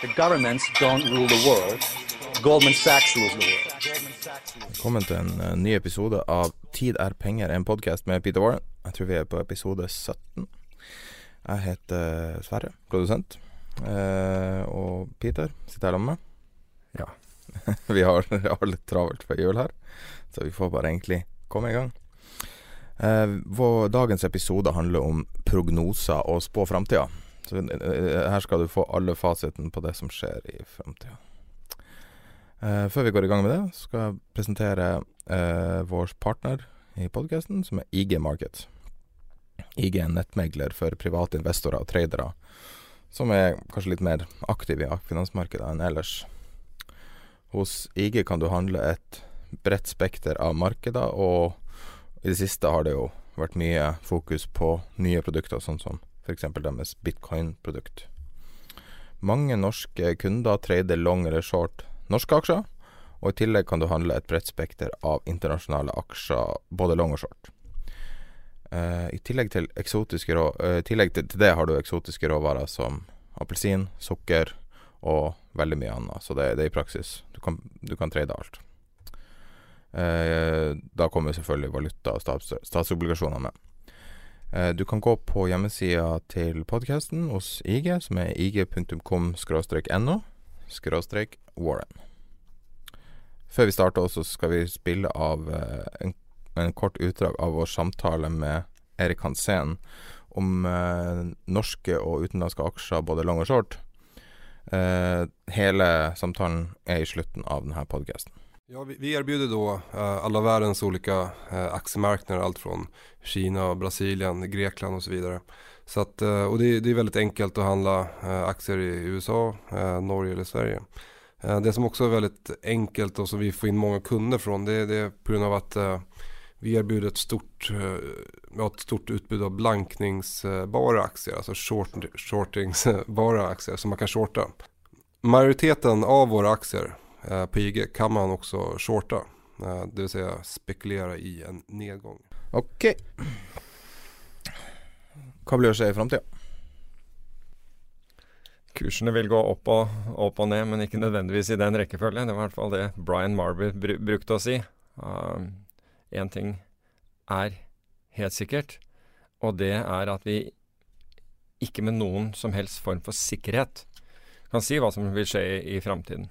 The governments don't rule the world. Goldman Sachs rules the world. Velkommen til en uh, ny episode av Tid er penger, en podkast med Peter Warren. Jeg tror vi er på episode 17. Jeg heter Sverre, produsent. Eh, og Peter sitter her sammen med meg. Ja. vi har, har litt travelt før jul her, så vi får bare egentlig komme i gang. Eh, vår, dagens episode handler om prognoser og spå framtida. Så eh, her skal du få alle fasiten på det som skjer i framtida. Eh, før vi går i gang med det, skal jeg presentere eh, vår partner i podkasten, som er IG Market. IG er en nettmegler for private investorer og tradere, som er kanskje litt mer aktive i finansmarkedet enn ellers. Hos IG kan du handle et bredt spekter av markeder, og i det siste har det jo vært mye fokus på nye produkter, sånn som f.eks. deres bitcoin-produkt. Mange norske kunder trader long eller short norske aksjer, og i tillegg kan du handle et bredt spekter av internasjonale aksjer, både long og short. Uh, I tillegg, til, rå, uh, tillegg til, til, det har du eksotiske råvarer som appelsin, sukker og veldig mye annet. Så det, det er i praksis Du kan, du kan trade alt. Uh, da kommer selvfølgelig valuta og stats, statsobligasjoner med. Du kan gå på hjemmesida til podkasten hos IG, som er ig.com-no skråstrek Warren. Før vi starter også, skal vi spille av en en kort utdrag av vår samtale med Erik Hansen om eh, norske og utenlandske aksjer, både long og short. Eh, hele samtalen er i slutten av denne podkasten. Ja, vi, vi erbjuder da uh, alle verdens ulike uh, aksjemarkeder, alt fra Kina, Brasilien, Grekland osv. Så, så at, uh, det, det, er veldig enkelt handle uh, aksjer i USA, Norge eller Sverige. det som også er veldig enkelt og som vi får inn mange kunder fra, det, det er pga. at vi erbjuder et stort, ett stort utbud av blankningsbara aktier, altså short, shortingsbara aktier som man kan shorta. Majoriteten av våre aktier eh, på IG kan man også shorta, eh, det vil si spekulere i en nedgang. Ok. Hva blir å skje i framtida? Kursene vil gå opp og, opp og ned, men ikke nødvendigvis i den rekkefølgen. Det var i hvert fall det Brian Marby br brukte å si. Uh, én ting er helt sikkert, og det er at vi ikke med noen som helst form for sikkerhet kan si hva som vil skje i, i framtiden.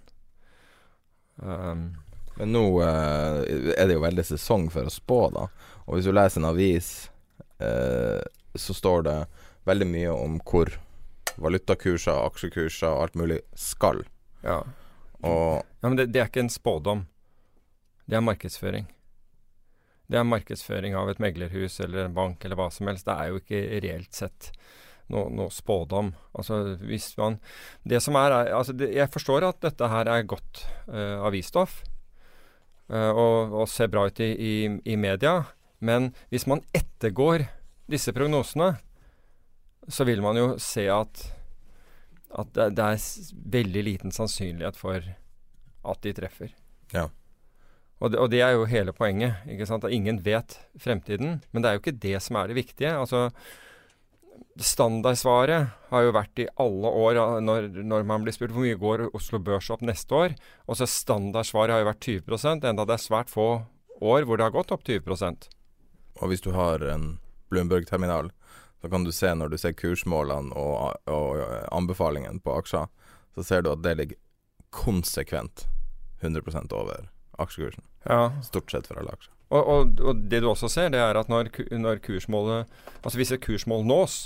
Um, Men nå uh, er det jo veldig sesong for å spå, da. Og hvis du leser en avis, uh, så står det veldig mye om hvor valutakurser, aksjekurser og alt mulig skal. Ja. Og, ja men det, det er ikke en spådom. Det er markedsføring det er markedsføring av et meglerhus eller en bank eller hva som helst. Det er jo ikke reelt sett noe, noe spådom. Altså hvis man Det som er, er altså det, Jeg forstår at dette her er godt uh, avisstoff uh, og, og, ser bra ut i, i, i, media, men hvis man ettergår disse prognosene, så vil man jo se at at det, det er veldig liten sannsynlighet for at de treffer. Ja. Og det, og det, er jo hele poenget. ikke sant? At ingen vet fremtiden. Men det er jo ikke det som er det viktige. Altså, Standardsvaret har jo vært i alle år når, når, man blir spurt hvor mye går Oslo Børs opp neste år. Og så Standardsvaret har jo vært 20 enda det er svært få år hvor det har gått opp 20% Og hvis du har en Bloomberg-terminal, så kan du se når du ser kursmålene og, og anbefalingene på aksjer, så ser du at det ligger konsekvent 100 over aksjekursen. Ja. Stort sett for alle aksjer. Og, og, og, det du også ser, det er at når, når kursmålet Altså hvis et kursmål nås,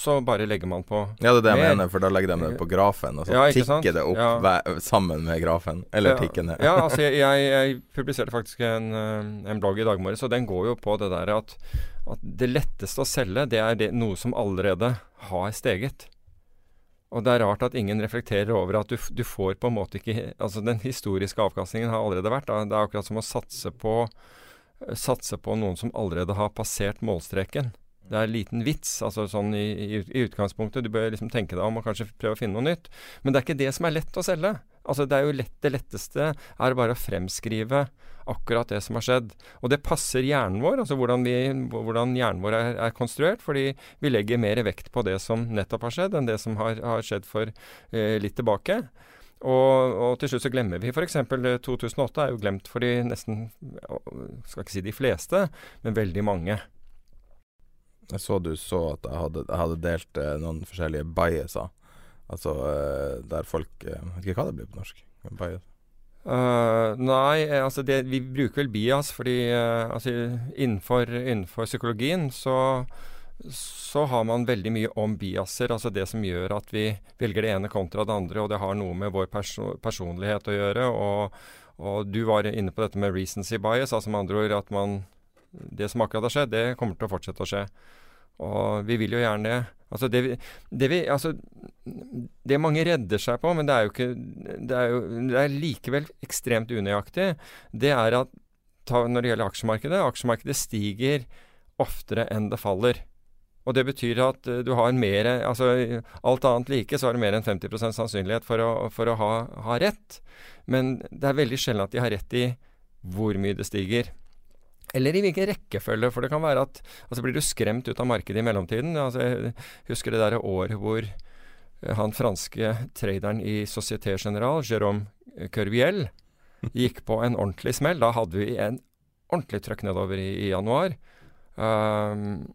så bare legger man på Ja, det er det jeg mener, for da legger de det på grafen, og så ja, tikker det opp ja. sammen med grafen. Eller ja, tikker ned. ja, altså jeg, jeg, jeg, publiserte faktisk en, eh, en blogg i dag morges, og den går jo på det der at, at det letteste å selge, det er det, noe som allerede har steget. Og det er rart at ingen reflekterer over at du, du, får på en måte ikke Altså den historiske avkastningen har allerede vært. Da. Det er akkurat som å satse på, satse på noen som allerede har passert målstreken. Det er en liten vits, altså sånn i, i, i utgangspunktet. Du bør liksom tenke deg om og kanskje prøve å finne noe nytt. Men det er ikke det som er lett å selge. Altså Det er jo lett, det letteste er bare å fremskrive akkurat det som har skjedd. Og det passer hjernen vår, altså hvordan, vi, hvordan hjernen vår er, er, konstruert. Fordi vi legger mer vekt på det som nettopp har skjedd, enn det som har, har skjedd for eh, litt tilbake. Og, og, til slutt så glemmer vi f.eks. 2008 eh, er jo glemt for de nesten Skal ikke si de fleste, men veldig mange. Jeg så du så at jeg hadde, jeg hadde delt eh, noen forskjellige biaser. Altså eh, der folk eh, Jeg vet ikke hva det blir på norsk. Bias. Uh, nei, eh, altså det, vi bruker vel bias fordi uh, altså innenfor, innenfor, psykologien så, så har man veldig mye om biaser, altså det som gjør at vi velger det ene kontra det andre, og det har noe med vår perso personlighet å gjøre. Og, og, du var inne på dette med recency bias, altså med andre ord at man Det som akkurat har skjedd, det kommer til å fortsette å skje. Og vi vil jo gjerne. Altså det, det, vi, altså det mange redder seg på, men det er jo ikke Det er, jo, det er likevel ekstremt unøyaktig. Det er at ta, når det gjelder aksjemarkedet Aksjemarkedet stiger oftere enn det faller. Og det betyr at uh, du har mer Altså alt annet like, så har du mer enn 50 sannsynlighet for å, for å ha, ha rett. Men det er veldig sjelden at de har rett i hvor mye det stiger. Eller i hvilken rekkefølge, for det kan være at altså Blir du skremt ut av markedet i mellomtiden? Altså, jeg husker det der året hvor eh, han franske traderen i Société General, Jérôme Curviel, gikk på en ordentlig smell. Da hadde vi en ordentlig trøkk nedover i, i januar. Um,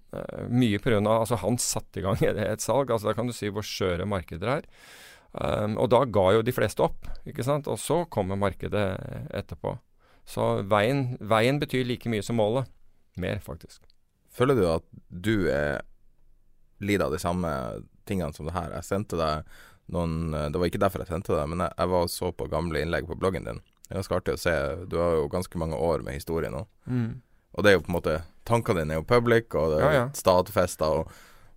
mye pga. Altså han satte i gang et, et salg. altså Da kan du si hvor skjøre markeder er. Um, og da ga jo de fleste opp, ikke sant. Og så kommer markedet etterpå. Så veien, veien betyr like mye som målet. Mer, faktisk. Føler du at du er lider av de samme tingene som det her? Jeg sendte deg noen Det var ikke derfor jeg sendte deg, men jeg, jeg var og så på gamle innlegg på bloggen din. Det er ganske artig å se. Du har jo ganske mange år med historie nå. Mm. Og det er jo på en måte Tankene dine er jo public, og det er ja, ja. stadfesta. Og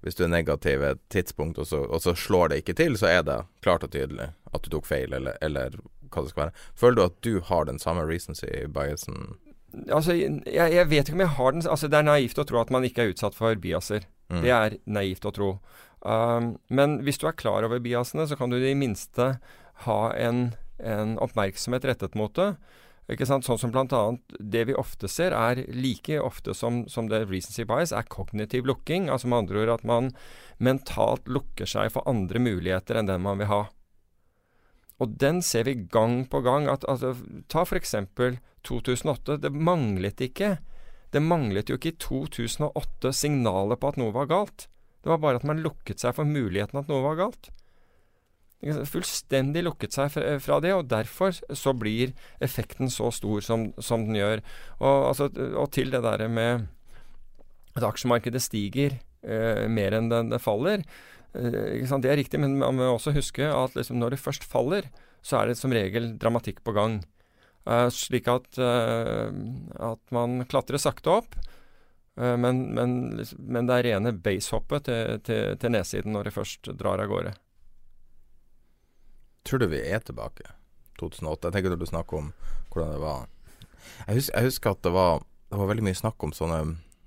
hvis du er negativ et tidspunkt, og så, og så, slår det ikke til, så er det klart og tydelig at du tok feil, eller, eller hva det skal være. Føler du at du har den samme recency-biasen? Altså, jeg, jeg, vet ikke om jeg har den Altså, Det er naivt å tro at man ikke er utsatt for biaser. Mm. Det er naivt å tro. Um, men hvis du er klar over biasene, så kan du i det minste ha en, en oppmerksomhet rettet mot det. Sånn som bl.a. det vi ofte ser, er like ofte som, som det recency bias, er kognitiv lukking. Altså med andre ord at man mentalt lukker seg for andre muligheter enn den man vil ha. Og den ser vi gang på gang. At, altså, ta f.eks. 2008. Det manglet ikke Det manglet jo ikke i 2008 signaler på at noe var galt. Det var bare at man lukket seg for muligheten at noe var galt. Fullstendig lukket seg fra det, og derfor så blir effekten så stor som, som den gjør. Og, altså, og, til det der med at aksjemarkedet stiger eh, mer enn det, det faller. Eh, det er riktig, men man må også huske at liksom når det først faller, så er det som regel dramatikk på gang. Eh, slik at, uh, at, man klatrer sakte opp, uh, men, men, men, det er rene basehoppet til, til, til, nedsiden når det først drar av gårde. Tror du vi er tilbake? 2008. Jeg tenker du snakker om hvordan det var. Jeg husker, jeg husker at det var, det var, veldig mye snakk om sånne,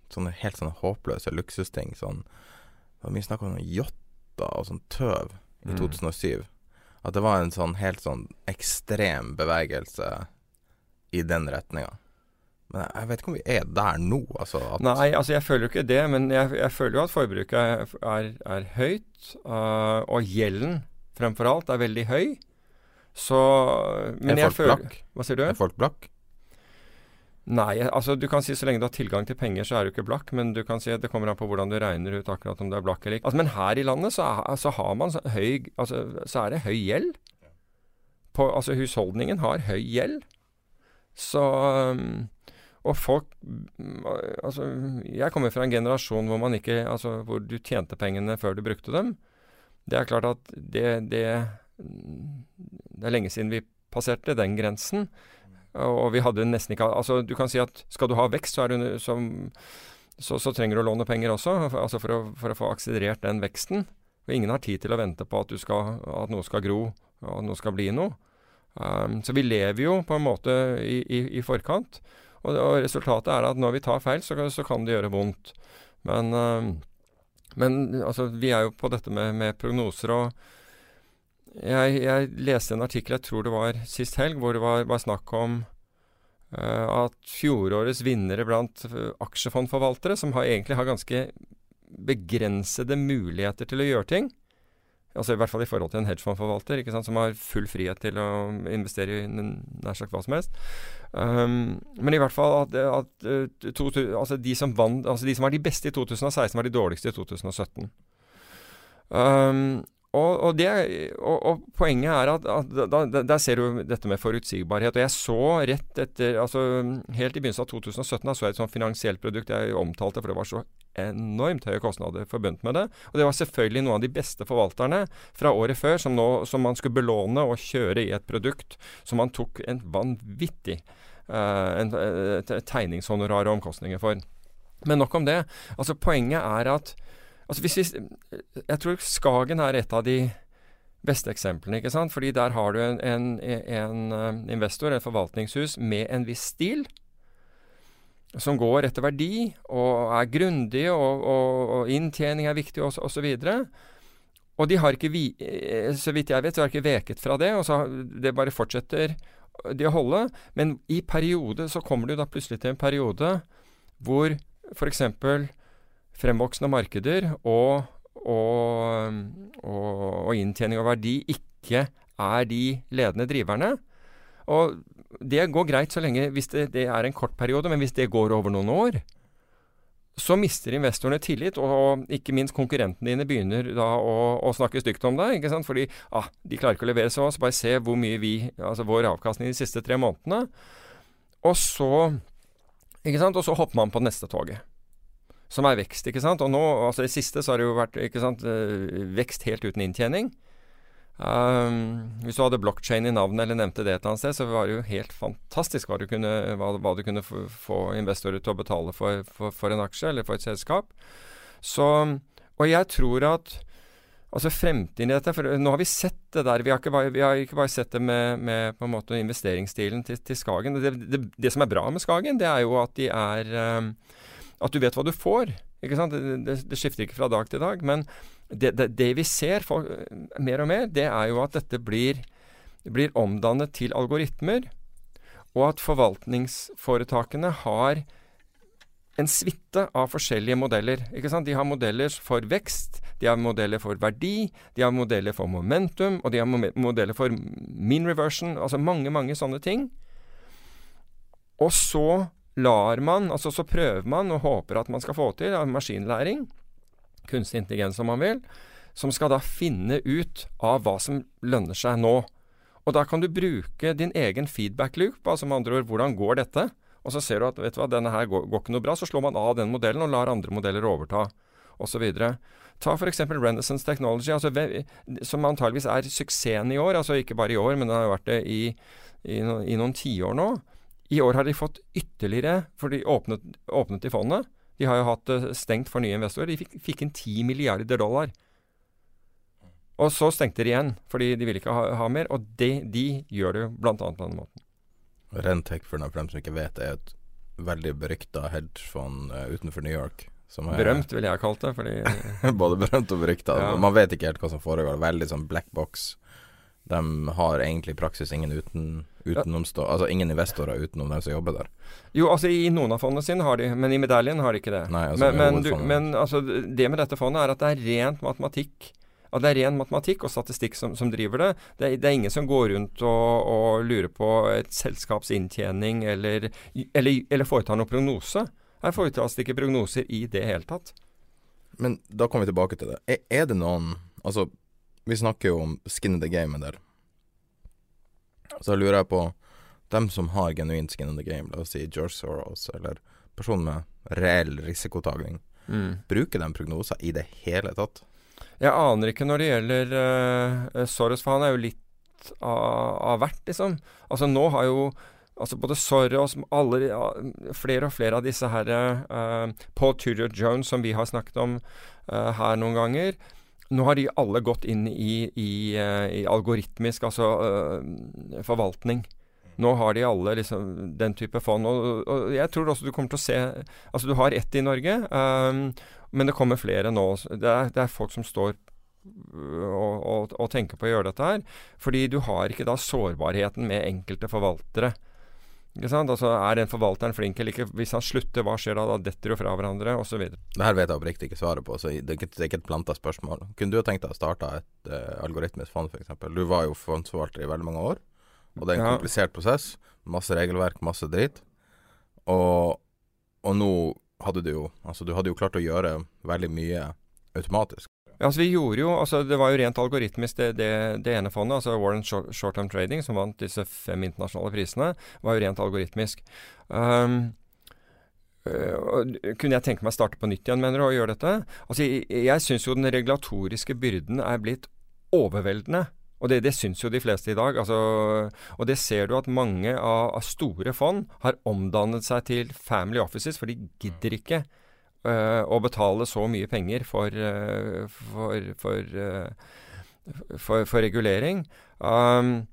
sånne helt sånne håpløse luksusting. Sånn, det var mye snakk om yachter og sånn tøv i mm. 2007. At det var en sånn helt sånn ekstrem bevegelse i den retninga. Men jeg vet ikke om vi er der nå, altså. Nei, altså jeg føler jo ikke det. Men jeg, jeg føler jo at forbruket er, er høyt. Uh, og gjelden fremfor alt er veldig høy. Så Men er folk føler blakk? Hva sier du? Er folk blakk? Nei, altså du kan si så lenge du har tilgang til penger, så er du ikke blakk. Men du kan si at det kommer an på hvordan du regner ut akkurat om du er blakk eller ikke. Altså, men her i landet så, er, så har man så høy altså, så er det høy gjeld. På, altså husholdningen har høy gjeld. Så um, Og folk Altså, jeg kommer fra en generasjon hvor man ikke Altså hvor du tjente pengene før du brukte dem. Det er klart at det, det Det er lenge siden vi passerte den grensen. Og vi hadde nesten ikke Altså, du kan si at skal du ha vekst, så, du, så, så, så trenger du å låne penger også. Altså for å, for å, få akselerert den veksten. Og ingen har tid til å vente på at, skal, at noe skal gro, og at noe skal bli noe. Um, så vi lever jo på en måte i, i, i forkant. Og, og, resultatet er at når vi tar feil, så kan det gjøre vondt. Men, um, men altså, vi er jo på dette med, med prognoser og jeg, jeg, leste en artikkel, jeg tror det var sist helg, hvor det var, var snakk om uh, at fjorårets vinnere blant uh, aksjefondforvaltere, som har, egentlig har ganske begrensede muligheter til å gjøre ting, altså i hvert fall i forhold til en hedgefondforvalter, ikke sant, som har full frihet til å investere i nær sagt hva som helst. Um, men i hvert fall at, at uh, to, altså de, som vant, altså de som var de beste i 2016, var de dårligste i 2017. Um, og, og, det, og, og, poenget er at, at da, der ser du dette med forutsigbarhet. Og jeg så rett etter altså Helt i begynnelsen av 2017 da så jeg et sånt finansielt produkt jeg omtalte, for det var så enormt høye kostnader forbundet med det. Og det var selvfølgelig noen av de beste forvalterne fra året før som, nå, som man skulle belåne og kjøre i et produkt som man tok en vanvittig uh, en, tegningshonorar og omkostninger for. Men nok om det. Altså Poenget er at Altså hvis vi, jeg tror Skagen er et av de beste eksemplene. ikke sant? Fordi der har du en, en, en eh, investor, et forvaltningshus, med en viss stil. Som går etter verdi og er grundig, og, og, og inntjening er viktig, og og, Og de har ikke, vi, så vidt jeg vet, så har de ikke veket fra det. og så Det bare fortsetter de å holde. Men i periode så kommer du da plutselig til en periode hvor f.eks fremvoksende markeder og, og, og, og inntjening og verdi ikke er de ledende driverne. Og det går greit så lenge hvis det, det, er en kort periode, men hvis det går over noen år, så mister investorene tillit, og ikke minst konkurrentene dine begynner da å, å snakke stygt om deg. ikke sant? Fordi ah, de klarer ikke å levere så, så bare se hvor mye vi, altså vår avkastning de siste tre månedene. Og så, ikke sant? Og så hopper man på neste toget som er vekst. ikke sant? Og nå, altså I siste så har det jo vært ikke sant, eh, vekst helt uten inntjening. Um, hvis du hadde blockchain i navnet eller nevnte det et annet sted, så var det jo helt fantastisk hva du kunne, hva, hva du kunne få investorer til å betale for, for, for, en aksje eller for et selskap. Så, og jeg tror at altså fremtiden i dette For nå har vi sett det der. Vi har ikke bare, har ikke bare sett det med, med, på en måte investeringsstilen til, til Skagen. Det, det, det, som er bra med Skagen, det er jo at de er um, at du vet hva du får. ikke sant? Det, det, det skifter ikke fra dag til dag. Men det, det vi ser for, mer og mer, det er jo at dette blir, blir omdannet til algoritmer. Og at forvaltningsforetakene har en suite av forskjellige modeller. De har modeller for vekst, de har modeller for verdi, de har modeller for momentum, og de har modeller for mean reversion. Altså mange, mange sånne ting. Og så lar man, altså så prøver man og håper at man skal få til av maskinlæring, kunstig intelligens om man vil, som skal da finne ut av hva som lønner seg nå. Og da kan du bruke din egen feedback loop, altså med andre ord hvordan går dette? Og så ser du at vet du hva, denne her går, går ikke noe bra, så slår man av den modellen og lar andre modeller overta, osv. Ta f.eks. Renaissance Technology, altså, som antageligvis er suksessen i år. Altså ikke bare i år, men det har vært det i, i, i noen tiår nå. I år har de fått ytterligere, for de åpnet, åpnet i fondet. De har jo hatt det stengt for nye investorer. De fikk, fikk inn 10 milliarder dollar. Og så stengte de igjen, fordi de ville ikke ha, ha mer. Og de, de gjør det jo bl.a. på denne måten. Rentec, for dem som ikke vet, er et veldig berykta hedgefond uh, utenfor New York. Er, berømt, ville jeg kalt det. Fordi, både berømt og berykta. Ja. Man vet ikke helt hva som foregår. Veldig sånn black box. De har egentlig i praksis ingen uten Utenomstå, altså ingen investorer utenom dem som jobber der? Jo, altså i noen av fondene sine har de, men i medaljen har de ikke det. Nei, altså, men, men, du, men altså, det med dette fondet er at det er rent matematikk. At det er ren matematikk og statistikk som, som driver det. det det. er, ingen som går rundt og, og lurer på et selskaps inntjening eller, eller, eller foretar noen prognose. Her foretas det ikke prognoser i det hele tatt. Men da kommer vi tilbake til det. Er, er det noen Altså, vi snakker jo om skin in the game en del. Så lurer jeg på dem som har genuint skin in the game, la oss si George Soros, eller personer med reell risikotagning, mm. bruker de prognoser i det hele tatt? Jeg aner ikke når det gjelder uh, Soros, for han er jo litt av, av hvert, liksom. Altså nå har jo altså både Soros, alle, flere og flere av disse her uh, Paul Tudor Jones, som vi har snakket om uh, her noen ganger Nå har de alle gått inn i, i, uh, i algoritmisk, altså forvaltning. Nå har de alle liksom den type fond. Og, og, jeg tror også du kommer til å se Altså, du har ett i Norge, um, men det kommer flere nå. Det er, det er folk som står og, og, og, tenker på å gjøre dette her. Fordi du har ikke da sårbarheten med enkelte forvaltere. Ikke sant? Altså, Er den forvalteren flink eller ikke? Hvis han slutter, hva skjer da? Da detter jo fra hverandre, osv. Det her vet jeg oppriktig ikke svaret på, så det er ikke, det er ikke et planta spørsmål. Kunne du ha tenkt deg å starte et uh, algoritmisk fond, f.eks.? Du var jo fondsforvalter i veldig mange år, og det er en ja. komplisert prosess. Masse regelverk, masse dritt. Og, og nå hadde du jo Altså, du hadde jo klart å gjøre veldig mye automatisk. Ja, altså vi gjorde jo, altså Det var jo rent algoritmisk, det, det, det ene fondet, altså Warren Short Term Trading, som vant disse fem internasjonale prisene, var jo rent algoritmisk. Um, øh, kunne jeg tenke meg å starte på nytt igjen, mener du, og gjøre dette? Altså, Jeg, jeg syns jo den regulatoriske byrden er blitt overveldende. Og det, det syns jo de fleste i dag. Altså, og det ser du at mange av, av, store fond har omdannet seg til family offices, for de gidder ikke å betale så mye penger for, uh, for, for, uh, for regulering. Um,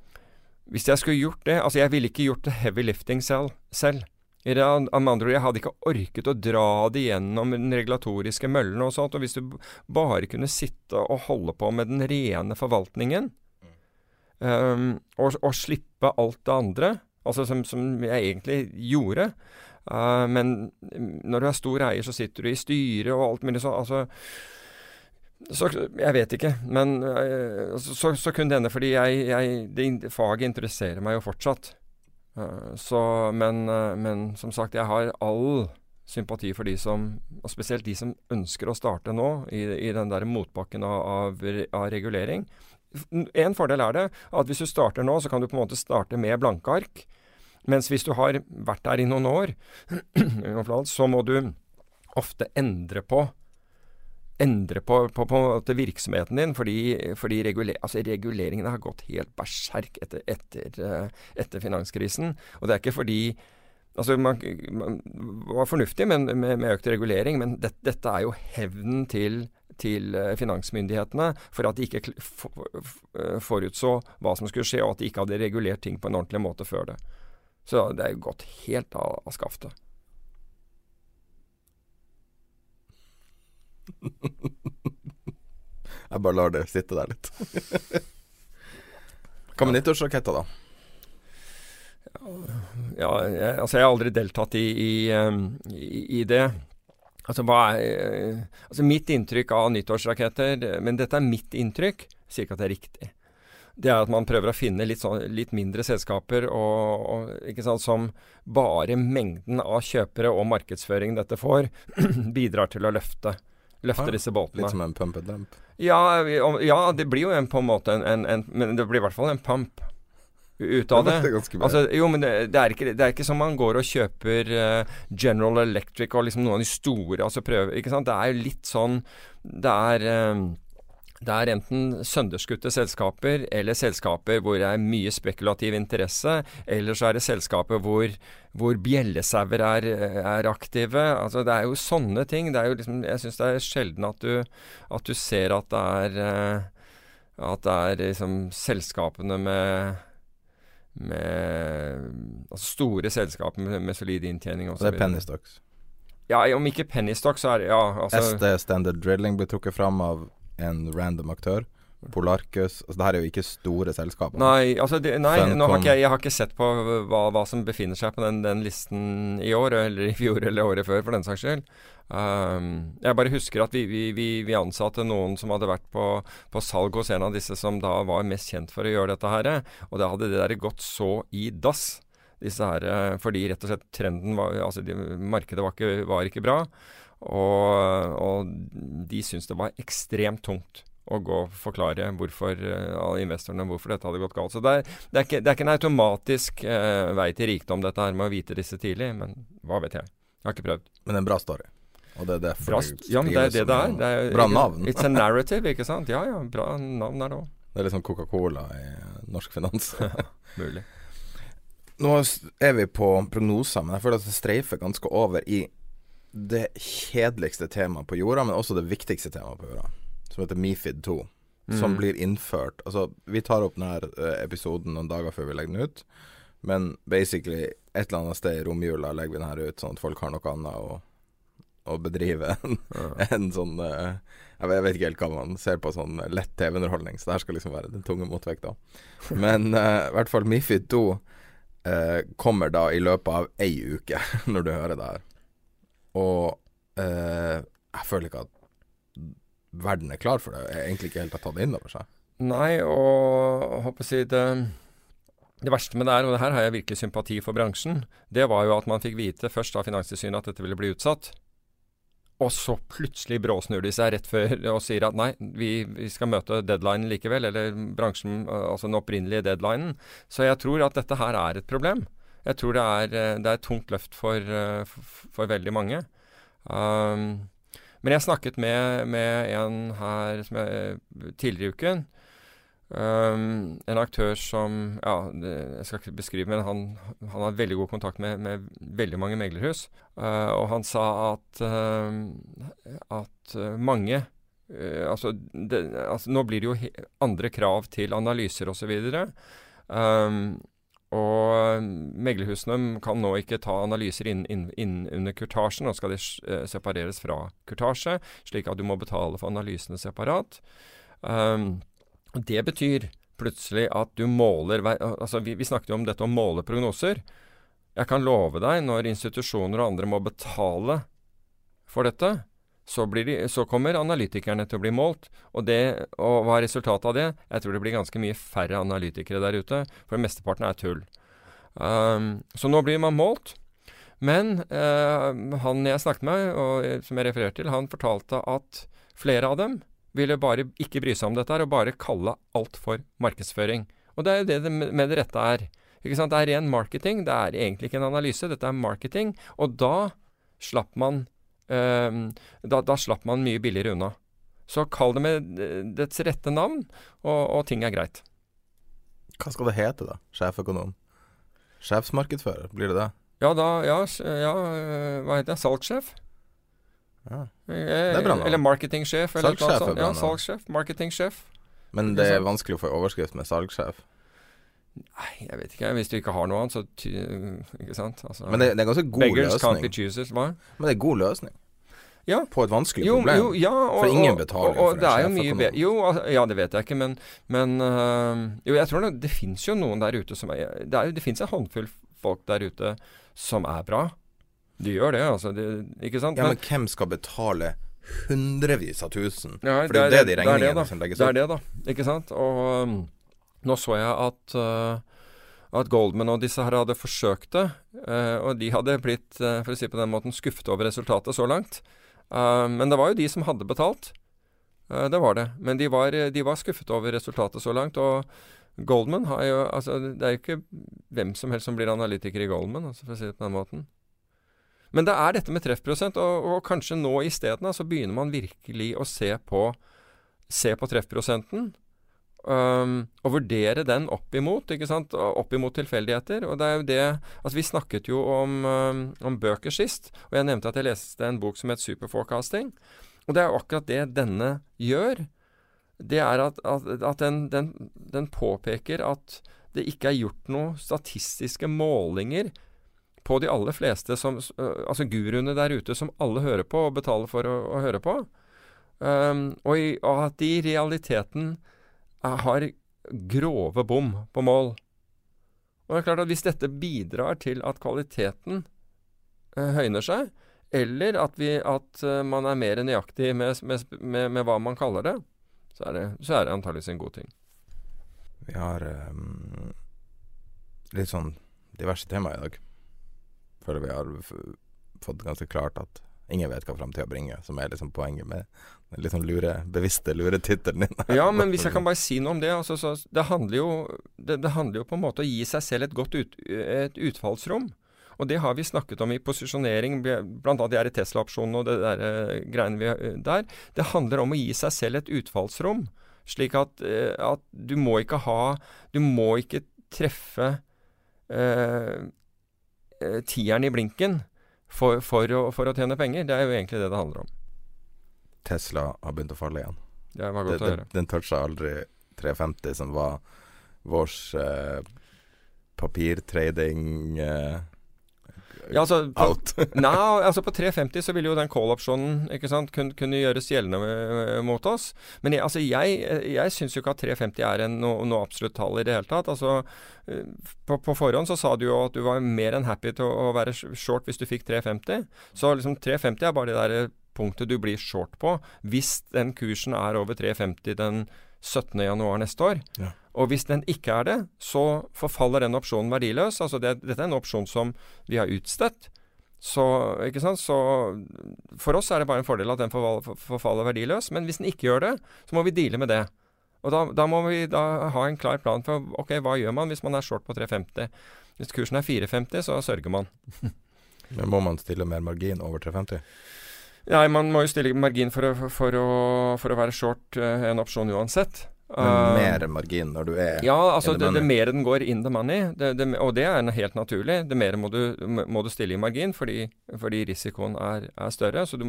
hvis jeg skulle gjort det Altså, jeg ville ikke gjort det heavy lifting selv. selv. Andre jeg hadde ikke orket å dra det gjennom den regulatoriske møllen og sånt. Og hvis du bare kunne sitte og holde på med den rene forvaltningen, um, og, og, slippe alt det andre, altså som, som jeg egentlig gjorde, Uh, men når du er stor eier, så sitter du i styret og alt mulig sånn. Altså, så jeg vet ikke. Men uh, så, så kunne det hende, fordi jeg, jeg, det, faget interesserer meg jo fortsatt. Uh, så, men, men, som sagt, jeg har all sympati for de som, og spesielt de som ønsker å starte nå, i, i den der motbakken av, av, av regulering. En fordel er det at hvis du starter nå, så kan du på en måte starte med blanke ark. Mens hvis du har vært der i noen år, så må du ofte endre på endre på, på, på, virksomheten din, fordi, fordi reguler, altså reguleringene har gått helt berserk etter, etter, eh, etter, finanskrisen. Og det er ikke fordi Altså, man, man var fornuftig med, med, med økt regulering, men det, dette er jo hevnen til, til eh, finansmyndighetene for at de ikke eh, forutså hva som skulle skje, og at de ikke hadde regulert ting på en ordentlig måte før det. Så det er jo gått helt av, av skaftet. jeg bare lar det sitte der litt. Hva med nyttårsraketter, da? Ja, jeg, altså jeg har aldri deltatt i, i, i, i det. Altså, er, altså Mitt inntrykk av nyttårsraketter Men dette er mitt inntrykk. Jeg sier ikke at det er riktig det er at man prøver å finne litt, sånn, litt mindre selskaper og, og, sant, som bare mengden av kjøpere og markedsføring dette får, bidrar til å løfte, løfte ja, disse båtene. Litt som en pump and dump? Ja, ja, det blir jo en, på en måte en, en, en, Men det blir i hvert fall en pump ut av det. det altså, jo, men det, det, er ikke, det, er ikke, som man går og kjøper uh, General Electric og liksom noen av de store altså prøver, ikke sant? Det er jo litt sånn Det er uh, det er enten sønderskutte selskaper eller selskaper hvor det er mye spekulativ interesse, eller så er det selskaper hvor, hvor bjellesauer er, er, aktive. Altså Det er jo sånne ting. Det jo liksom, jeg syns det er sjelden at du, at du, ser at det er eh, at det er liksom selskapene med med altså store selskaper med, med solid inntjening osv. Det er penny stocks? Ja, om ikke penny stocks, så er det ja, altså, SD Standard Drilling blir trukket fram av en random aktør Polarcus altså, Det her er jo ikke store selskaper. Nei, altså det, nei har ikke, jeg har ikke sett på hva, hva som befinner seg på den, den, listen i år, eller i fjor eller året før, for den saks skyld. Um, jeg bare husker at vi, vi, vi, vi, ansatte noen som hadde vært på, på, salg hos en av disse som da var mest kjent for å gjøre dette her. Og da hadde det der gått så i dass. Disse her, eh, fordi rett og slett trenden var Altså de, markedet var ikke, var ikke bra. Og, og de syntes det var ekstremt tungt å gå og forklare hvorfor alle investorene hvorfor dette hadde gått galt. Så det er, det er, ikke, det er ikke, en automatisk uh, vei til rikdom, dette her med å vite disse tidlig. Men hva vet jeg. Jeg har ikke prøvd. Men en bra story. Og det er derfor bra, Ja, men det er det det er. Det er bra navn. It's a narrative, ikke sant. Ja ja, bra navn er det òg. Det er liksom Coca-Cola i norsk finans. Mulig. Nå er vi på prognoser, men jeg føler at det streifer ganske over i det kjedeligste temaet på jorda, men også det viktigste temaet på jorda som heter Mifid 2. Mm. Som blir innført Altså, vi tar opp denne eh, episoden noen dager før vi legger den ut. Men basically et eller annet sted i romjula legger vi den her ut, sånn at folk har noe annet å, å bedrive enn en sånn uh, jeg, vet, ikke helt hva man ser på sånn lett TV-underholdning, så det her skal liksom være den tunge motvekta. Men uh, i hvert fall Mifid 2 uh, kommer da i løpet av ei uke, når du hører det her. Og jeg føler ikke at verden er klar for det, er egentlig ikke helt har tatt det inn over seg. Nei, og håper å si det det verste med det er, og det her har jeg virkelig sympati for bransjen, det var jo at man fikk vite først av Finanstilsynet at dette ville bli utsatt. Og så plutselig bråsnur de seg rett før og sier at nei, vi, vi skal møte deadlinen likevel. Eller bransjen, altså den opprinnelige deadlinen. Så jeg tror at dette her er et problem. Jeg tror det er, det er et tungt løft for, for, for veldig mange. Um, men jeg snakket med, med en her jeg, tidligere i uken. Um, en aktør som ja, Jeg skal ikke beskrive, men han, han har veldig god kontakt med, med veldig mange meglerhus. Uh, og han sa at, uh, at uh, mange altså, det, altså, Nå blir det jo andre krav til analyser osv. Um, og meglerhusene kan nå ikke ta analyser inn, inn, inn under kurtasjen. Nå skal de eh, separeres fra kurtasje, slik at du må betale for analysene separat. Um, det betyr plutselig at du måler altså vi, vi snakket jo om dette å måle prognoser. Jeg kan love deg, når institusjoner og andre må betale for dette, så, de, så, kommer analytikerne til å bli målt. Og, det, og hva er resultatet av det? Jeg tror det blir ganske mye færre analytikere der ute. For mesteparten er tull. Um, så nå blir man målt. Men uh, han jeg snakket med, og som jeg refererte til, han fortalte at flere av dem ville bare ikke bry seg om dette her, og bare kalle alt for markedsføring. Og det er jo det det med det rette er. Ikke sant? Det er ren marketing. Det er egentlig ikke en analyse, dette er marketing. Og da slapp man da, da, slapp man mye billigere unna. Så kall det med dets rette navn, og, og, ting er greit. Hva skal det hete, da? Sjeføkonom? Sjefsmarkedsfører, blir det det? Ja, da Ja, ja hva heter det? Salgssjef? Ja. Det er bra navn. Eller marketingsjef. Salgssjef er bra Ja, salgssjef. Marketingsjef. Men det er vanskelig å få overskrift med salgssjef? Nei, jeg vet ikke. Hvis du ikke har noe annet, så Ikke sant? Altså, men det, det, er ganske god løsning. Can't be choosers, hva? Men det er god løsning. Ja. På et vanskelig jo, problem. Jo, ja, og, for ingen betaler og, og, for det er jo mye be Jo, altså, ja, det vet jeg ikke, men, men uh, Jo, jeg tror det, det fins jo noen der ute som er Det, er, det fins en håndfull folk der ute som er bra. De gjør det, altså. De, ikke sant? Ja, men, men hvem skal betale hundrevis av tusen? Ja, for det er jo det, det de regningene som legges opp. Det er det, da. Ikke sant? Og um, nå så jeg at, uh, at Goldman og disse her hadde forsøkt det. Uh, og de hadde blitt, uh, for å si på den måten, skuffet over resultatet så langt. men det var jo de som hadde betalt. det var det. Men de var, de var, skuffet over resultatet så langt. Og Goldman har jo Altså, det er jo ikke hvem som helst som blir analytiker i Goldman, altså, for å si det på den måten. Men det er dette med treffprosent, og, og kanskje nå isteden så begynner man virkelig å se på, se på treffprosenten Um, og vurdere den opp imot, ikke sant? opp imot tilfeldigheter. Og det er jo det Altså, vi snakket jo om, um, om bøker sist, og jeg nevnte at jeg leste en bok som het Superforecasting. Og det er jo akkurat det denne gjør. Det er at, at, at den, den, den, påpeker at det ikke er gjort noen statistiske målinger på de aller fleste som Altså guruene der ute som alle hører på og betaler for å, å høre på. Um, og, i, og at de i realiteten har grove bom på mål. Og det er klart at Hvis dette bidrar til at kvaliteten eh, høyner seg, eller at, vi, at uh, man er mer nøyaktig med, med, med, med, hva man kaller det, så er det, det antakeligvis en god ting. Vi har um, litt sånn diverse temaer i dag. Føler vi har fått ganske klart at ingen vet hva framtida bringer, som er liksom poenget med den sånn lure, bevisste luretittelen din. ja, men hvis jeg kan bare si noe om det. Altså, så, det, handler jo, det, det, handler jo på en måte å gi seg selv et godt ut, et utfallsrom. Og det har vi snakket om i posisjonering, bl.a. de her Tesla-opsjonene og det der uh, greiene vi uh, der. Det handler om å gi seg selv et utfallsrom. Slik at, uh, at du må ikke ha Du må ikke treffe tieren i blinken for, for, å, for, å, tjene penger. Det er jo egentlig det det handler om. Tesla har begynt å falle igjen. Det var godt det, å høre. Den, den toucha aldri 350, som var vår papirtrading ja, altså, på, out. nei, altså på 350 så ville jo den call-opsjonen kunne, kunne, gjøres gjeldende mot oss. Men jeg, altså, jeg, jeg syns jo ikke at 350 er en, noe, noe absolutt tall i det hele tatt. Altså, eh, på, på, forhånd så sa du jo at du var mer enn happy til å, å være short hvis du fikk 350. Så liksom 350 er bare det der punktet du blir short på. Hvis den kursen er over 350 den 17.1 neste år. Ja. Og hvis den ikke er det, så forfaller den opsjonen verdiløs. Altså det, dette er en opsjon som vi har utstedt. Så, så for oss er det bare en fordel at den forfaller verdiløs. Men hvis den ikke gjør det, så må vi deale med det. Og da, da må vi da ha en klar plan for ok, hva gjør man hvis man er short på 350. Hvis kursen er 450, så sørger man. Men Må man stille mer margin over 350? Nei, man må jo stille margin for å, for å, for å være short uh, en opsjon uansett. Men eh, mer margin når du er Ja, altså det, det mer den går in the money, det, det, og det er helt naturlig, det mer må du, må du stille i margin fordi, fordi risikoen er, er større. Så, du,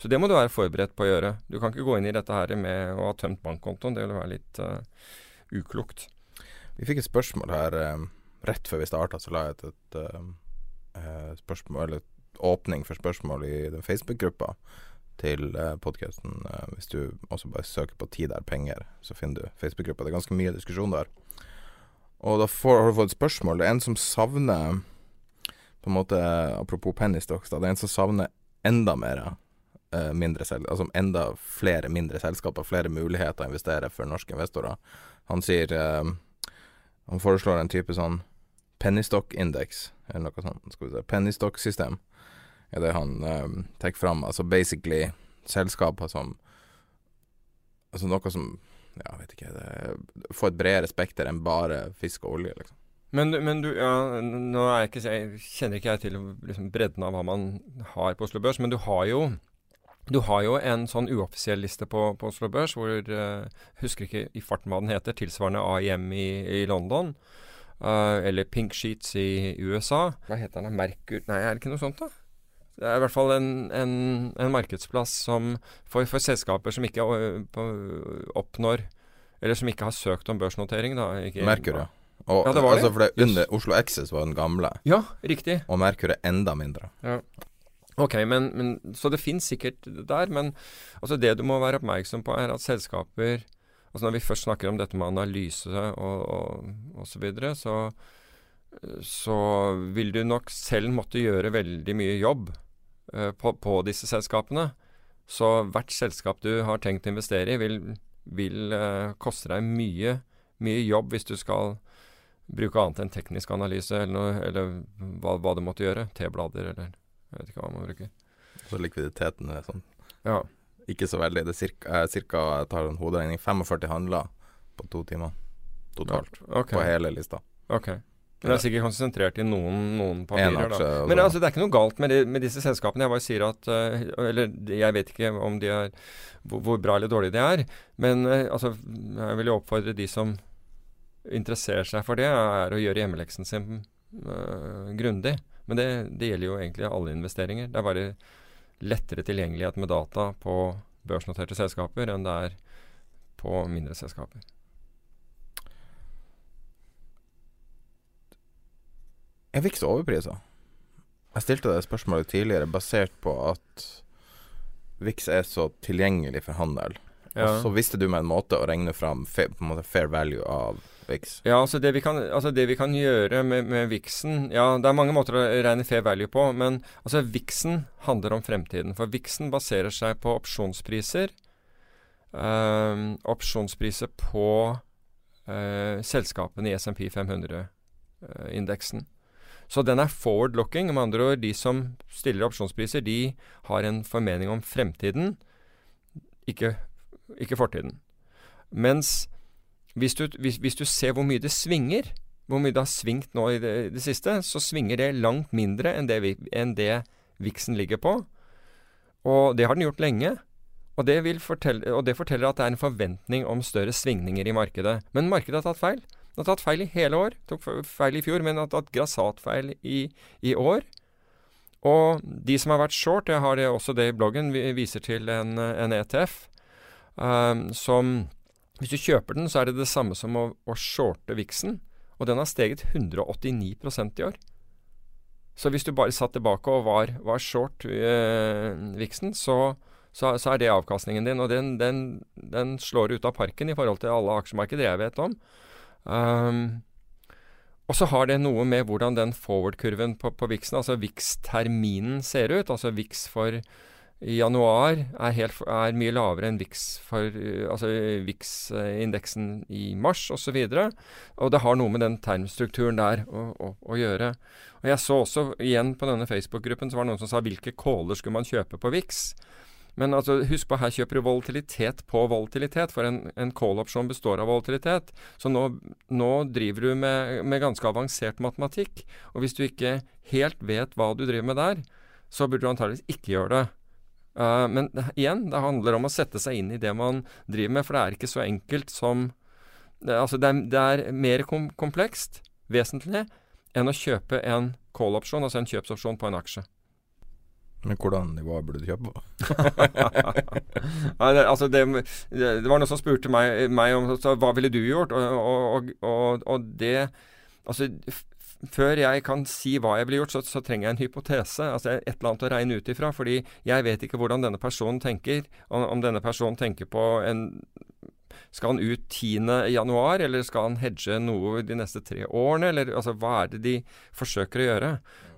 så, det må du være forberedt på å gjøre. Du kan ikke gå inn i dette her med å ha tømt bankkontoen. Det vil være litt uh, uklokt. Vi fikk et spørsmål her um, rett før vi starta, så la jeg et, et uh, spørsmål, eller åpning for spørsmål i den Facebook-gruppa til eh, podkasten. Eh, hvis du også bare søker på 'Tid er penger', så finner du Facebook-gruppa. Det er ganske mye diskusjon der. Og da får, har du fått et spørsmål. Det er en som savner På en måte Apropos penny stocks, da. Det er en som savner enda mer uh, mindre altså enda flere mindre selskaper, flere muligheter å investere for norske investorer. Han sier Han foreslår en type sånn pennystock-indeks, eller noe sånt. Skal vi se. Pennystock-system er det han um, tar fram. Altså basically selskaper som Altså noe som Ja, vet ikke det, Få et bredere spekter enn bare fisk og olje, liksom. Men, men, du, ja, nå er jeg ikke, jeg kjenner ikke jeg til liksom, bredden av hva man har på Oslo Børs, men du har jo du har jo en sånn uoffisiell liste på, på Oslo Børs hvor uh, Husker ikke i farten hva den heter. Tilsvarende AIM i, i London. Uh, eller Pink Sheets i USA. Hva heter den? Merkur Nei, er det ikke noe sånt, da? Det er i hvert fall en, en, en markedsplass som for, for, selskaper som ikke oppnår Eller som ikke har søkt om børsnotering. da ikke, Merkur, ja. Og, ja, det var altså, det. For det under Oslo Access var den gamle. Ja, riktig. Og Merkur er enda mindre. Ja. Ok, men, men, Så det finnes sikkert der, men altså det du må være oppmerksom på, er at selskaper altså Når vi først snakker om dette med analyse og, og, og så videre, så så vil du nok selv måtte gjøre veldig mye jobb uh, på, på, disse selskapene. Så hvert selskap du har tenkt å investere i, vil, vil uh, koste deg mye, mye jobb hvis du skal bruke annet enn teknisk analyse, eller, noe, eller hva, hva, du måtte gjøre. T-blader, eller jeg vet ikke hva man bruker. Så likviditeten er sånn ja. ikke så veldig. Det er cirka, cirka jeg tar en hoderegning 45 handler på to timer totalt. Ja, okay. På hele lista. Okay. Men det er sikkert konsentrert i noen, noen papirer. da. Men altså, det er ikke noe galt med, de, med disse selskapene. Jeg bare sier at uh, Eller jeg vet ikke om de er hvor, hvor bra eller dårlige de er. Men uh, altså, jeg vil jo oppfordre de som interesserer seg for det, er å gjøre hjemmeleksen sin uh, grundig. Men det, det, gjelder jo egentlig alle investeringer. Det er bare lettere tilgjengelighet med data på børsnoterte selskaper enn det er på mindre selskaper. Er så overprisa? Jeg stilte det spørsmålet tidligere basert på at VIX er så tilgjengelig for handel. Ja. Og så visste du meg en måte å regne fram fair, fair value av VIX. Ja, altså det vi kan, altså det vi kan gjøre med, med VIX-en Ja, det er mange måter å regne fair value på, men altså VIX-en handler om fremtiden. For VIX-en baserer seg på opsjonspriser. Øh, opsjonspriser på øh, selskapene i SMP 500-indeksen. Så den er forward-looking. Med andre ord, de som stiller opsjonspriser, de har en formening om fremtiden, ikke, ikke fortiden. Mens hvis du, hvis, hvis du, ser hvor mye det svinger, hvor mye det har svingt nå i det, det siste, så svinger det langt mindre enn det, enn det viksen ligger på. Og det har den gjort lenge. Og det, fortelle, og det forteller at det er en forventning om større svingninger i markedet. Men markedet har tatt feil. Den har tatt feil i hele år. Tok feil i fjor, men har tatt grassatfeil i, i år. Og de som har vært short, jeg har det også det i bloggen, vi viser til en, en ETF um, som Hvis du kjøper den, så er det det samme som å, å shorte Vixen. Og den har steget 189% i år. Så hvis du bare satt tilbake og var, var short øh, Vixen, så, så, så, er det avkastningen din. Og den, den, den slår ut av parken i forhold til alle aksjemarkeder jeg vet om. Um, og så har det noe med hvordan den forward-kurven på, på VIX-en, altså VIX-terminen, ser ut. Altså VIX for januar er, helt, er mye lavere enn VIX for altså VIX-indeksen i mars osv. Og, så og det har noe med den termstrukturen der å, å, å, gjøre. Og Jeg så også igjen på denne Facebook-gruppen så var det noen som sa hvilke caller skulle man kjøpe på VIX. Men altså, husk på, her kjøper du volatilitet på volatilitet, for en, en call-opsjon består av volatilitet. Så nå, nå driver du med, med, ganske avansert matematikk. Og hvis du ikke helt vet hva du driver med der, så burde du antageligvis ikke gjøre det. Uh, men igjen, det handler om å sette seg inn i det man driver med, for det er ikke så enkelt som det, Altså, det er, det er mer kom komplekst, vesentlig, enn å kjøpe en call-opsjon, altså en kjøpsopsjon på en aksje. Men hvordan nivå burde du kjøpe på? ja, det, altså det, det, var noen som spurte meg, meg om så, hva ville du gjort, og, og, og, og det Altså, før jeg kan si hva jeg ville gjort, så, så, trenger jeg en hypotese. altså Et eller annet å regne ut ifra. Fordi jeg vet ikke hvordan denne personen tenker. Om, om denne personen tenker på en skal han ut 10.1, eller skal han hedge noe de neste tre årene? Eller altså, hva er det de forsøker å gjøre?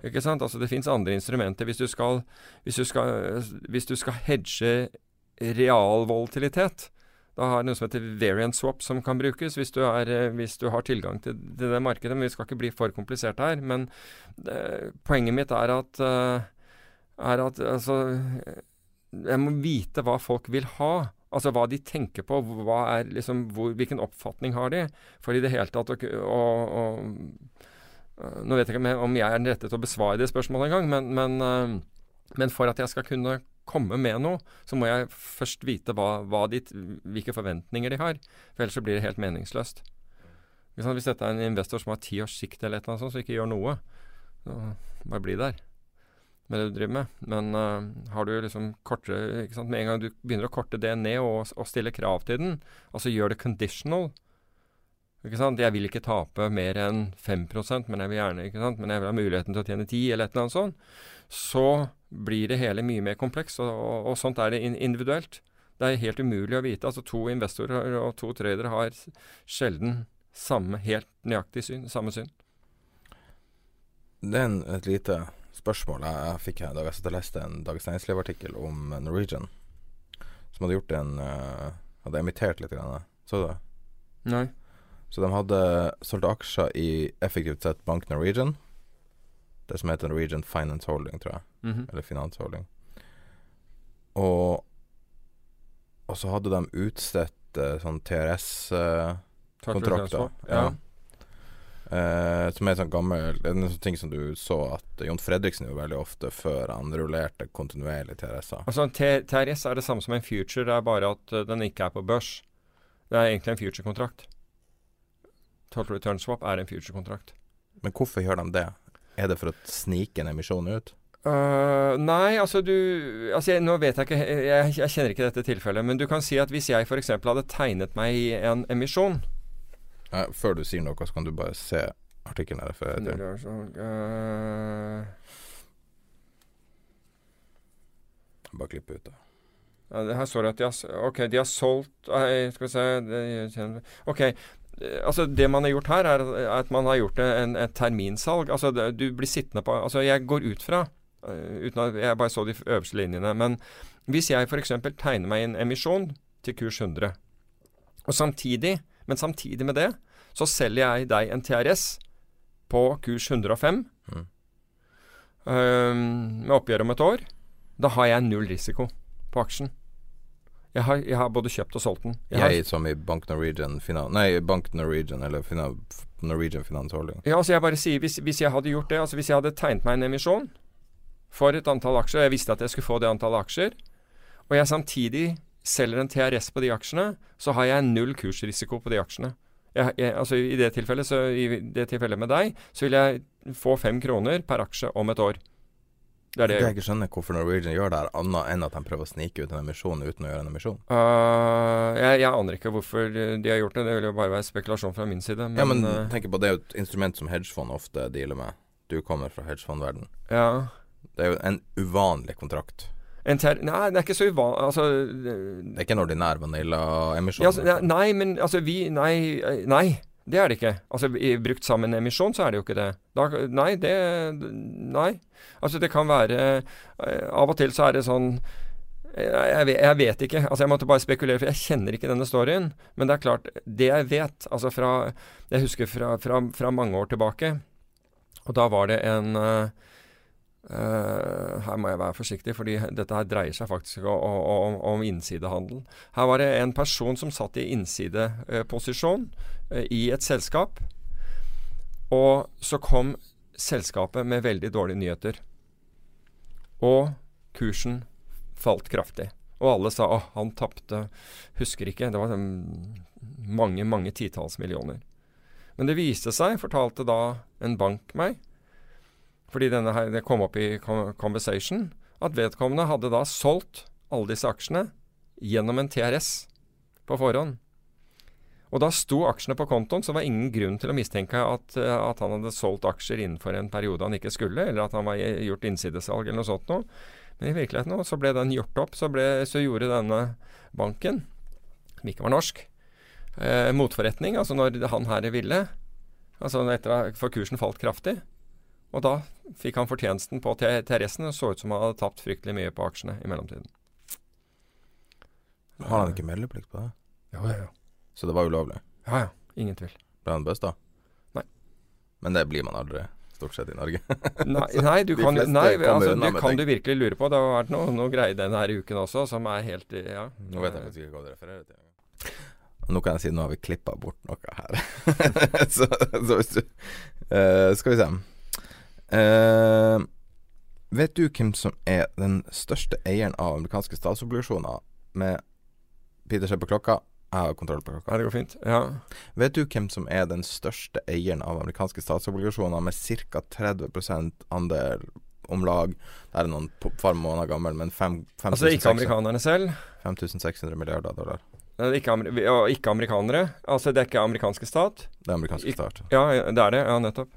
Ikke sant? Altså, det fins andre instrumenter. Hvis du skal, hvis du skal, hvis du skal hedge realvolatilitet, da har noe som heter variant swap som kan brukes hvis du, er, hvis du har tilgang til, til, det markedet. Men vi skal ikke bli for komplisert her. Men det, eh, poenget mitt er at, uh, er at altså, jeg må vite hva folk vil ha. Altså hva de tenker på, er, liksom, hvor, hvilken oppfatning har de? For i det hele tatt å, Nå vet jeg ikke om jeg er den rette til å besvare det spørsmålet engang, men, men, uh, men for at jeg skal kunne komme med noe, så må jeg først vite hva, hva de, hvilke forventninger de har. For ellers så blir det helt meningsløst. Hvis dette er en investor som har ti års sikt eller et eller annet sånt, så ikke gjør noe, så bare bli der med det du driver med. Men uh, har du liksom kortere ikke sant? Med en gang du begynner å korte det ned og, og stille krav til den, altså gjør det conditional ikke sant? Jeg vil ikke tape mer enn 5% men jeg vil gjerne ikke sant? Men jeg vil ha muligheten til å tjene 10 eller et eller annet sånt. Så blir det hele mye mer komplekst, og, og, og sånt er det individuelt. Det er helt umulig å vite. Altså To investorer og to tradere har sjelden samme, helt nøyaktig syn, samme syn. Det er et lite spørsmål jeg, fikk her i dag. Jeg satt og leste en Dagens Næringsliv-artikkel om Norwegian. Som hadde gjort en uh, Hadde imitert litt. Grann. Så du det? Nei. Så de hadde solgt aksjer i effektivt sett Bank Norwegian. Det som heter Norwegian Finance Holding, tror jeg. Mm -hmm. Eller Finance Holding. Og, og så hadde de utstedt uh, sånn TRS-kontrakter. Uh, ja. ja. Uh, som er sånn gammel En sånn ting som du så at Jon Fredriksen gjorde veldig ofte før han rullerte kontinuerlig TRS-er. Altså TRS er det samme som en future, det er bare at uh, den ikke er på børs. Det er egentlig en future-kontrakt. Total return swap er en future-kontrakt. Men hvorfor gjør de det? Er det for å snike en emisjon ut? Uh, nei, altså du altså jeg, Nå vet jeg ikke jeg, jeg, kjenner ikke dette tilfellet. Men du kan si at hvis jeg f.eks. hadde tegnet meg i en emisjon Før du sier noe, så kan du bare se artikkelen her. For det uh... Bare klipp ut, da. Her står det at de har, ok, de har solgt Skal vi se Ok. Altså Det man har gjort her, er at man har gjort en, et terminsalg. Altså Du blir sittende på Altså Jeg går ut fra, uten at jeg bare så de øverste linjene, men hvis jeg f.eks. tegner meg en emisjon til kurs 100, og samtidig, men samtidig med det, så selger jeg deg en TRS på kurs 105 mm. um, med oppgjør om et år, da har jeg null risiko på aksjen. Jeg har, jeg har både kjøpt og solgt den. Jeg, jeg har, som i Bank Norwegian Finan... Nei, Bank Norwegian eller Finan, Norwegian Finance Holding. Ja, altså jeg bare sier hvis, hvis, jeg hadde gjort det, altså hvis jeg hadde tegnet meg en emisjon for et antall aksjer, og jeg visste at jeg skulle få det antallet aksjer, og jeg samtidig selger en TRS på de aksjene, så har jeg null kursrisiko på de aksjene. Jeg, jeg, altså I det tilfellet så, i det tilfellet med deg, så vil jeg få fem kroner per aksje om et år. Det er det jeg, jeg ikke skjønner hvorfor Norwegian gjør det her, annet enn at de prøver å snike ut en emisjon uten å gjøre en emisjon. Uh, jeg, jeg, aner ikke hvorfor de har gjort det. Det vil jo bare være spekulasjon fra min side. Men, ja, men uh, tenk på det er jo et instrument som hedgefond ofte dealer med. Du kommer fra hedgefondverden. Ja. Det er jo en uvanlig kontrakt. En ter nei, det er ikke så uvanlig altså, Det er ikke en ordinær vanilla-emisjon? Ja, altså, nei, men altså vi Nei. nei. Det er det ikke. Altså, i, Brukt sammen emisjon, så er det jo ikke det. Da, nei, det Nei. Altså, det kan være uh, Av og til så er det sånn jeg vet, jeg vet, ikke. altså Jeg måtte bare spekulere, for jeg kjenner ikke denne storyen. Men det er klart, det jeg vet altså fra, Jeg husker fra, fra, fra mange år tilbake, og da var det en uh, Uh, her må jeg være forsiktig, fordi dette her dreier seg faktisk om, om, om innsidehandel. Her var det en person som satt i innsideposisjon uh, i et selskap. Og så kom selskapet med veldig dårlige nyheter. Og kursen falt kraftig. Og alle sa at han tapte Husker ikke. Det var mange, mange titalls millioner. Men det viste seg, fortalte da en bank meg, fordi denne her, det kom opp i conversation, at vedkommende hadde da solgt alle disse aksjene gjennom en TRS på forhånd. Og da sto aksjene på kontoen, så var ingen grunn til å mistenke at, at, han hadde solgt aksjer innenfor en periode han ikke skulle, eller at han var gjort innsidesalg eller noe sånt noe. Men i virkeligheten så ble den gjort opp. Så, ble, så gjorde denne banken, som ikke var norsk, eh, motforretning. Altså når han her ville. Altså etter at kursen falt kraftig. Og da fikk han fortjenesten på TRS-en. Det så ut som han hadde tapt fryktelig mye på aksjene i mellomtiden. Har han ikke meldeplikt på det? Ja, ja, ja. Så det var ulovlig? Ja, ja. Ingen tvil. Ble han busta? Nei. Men det blir man aldri, stort sett, i Norge? nei, nei, du kan, nei altså, det kan du virkelig lure på. Det har vært noe, noe greier denne uken også som er helt Ja. Nå vet jeg faktisk ikke hva du refererer til. Nå kan jeg si nå har vi klippa bort noe her. så, så hvis du uh, Skal vi se. Uh, vet du hvem som er den største eieren av amerikanske statsobligasjoner? Med Peter ser på klokka, jeg har kontroll på klokka. Ja, det går fint. Ja. Vet du hvem som er den største eieren av amerikanske statsobligasjoner med ca. 30 andel om lag Det er noen par måneder gammel, men 5, 5 Altså ikke amerikanerne selv? 5600 milliarder dollar. Ikke, ikke, amerikanere? Altså det er ikke amerikanske stat? Det er amerikanske stat. Ja, det er det. Ja, nettopp.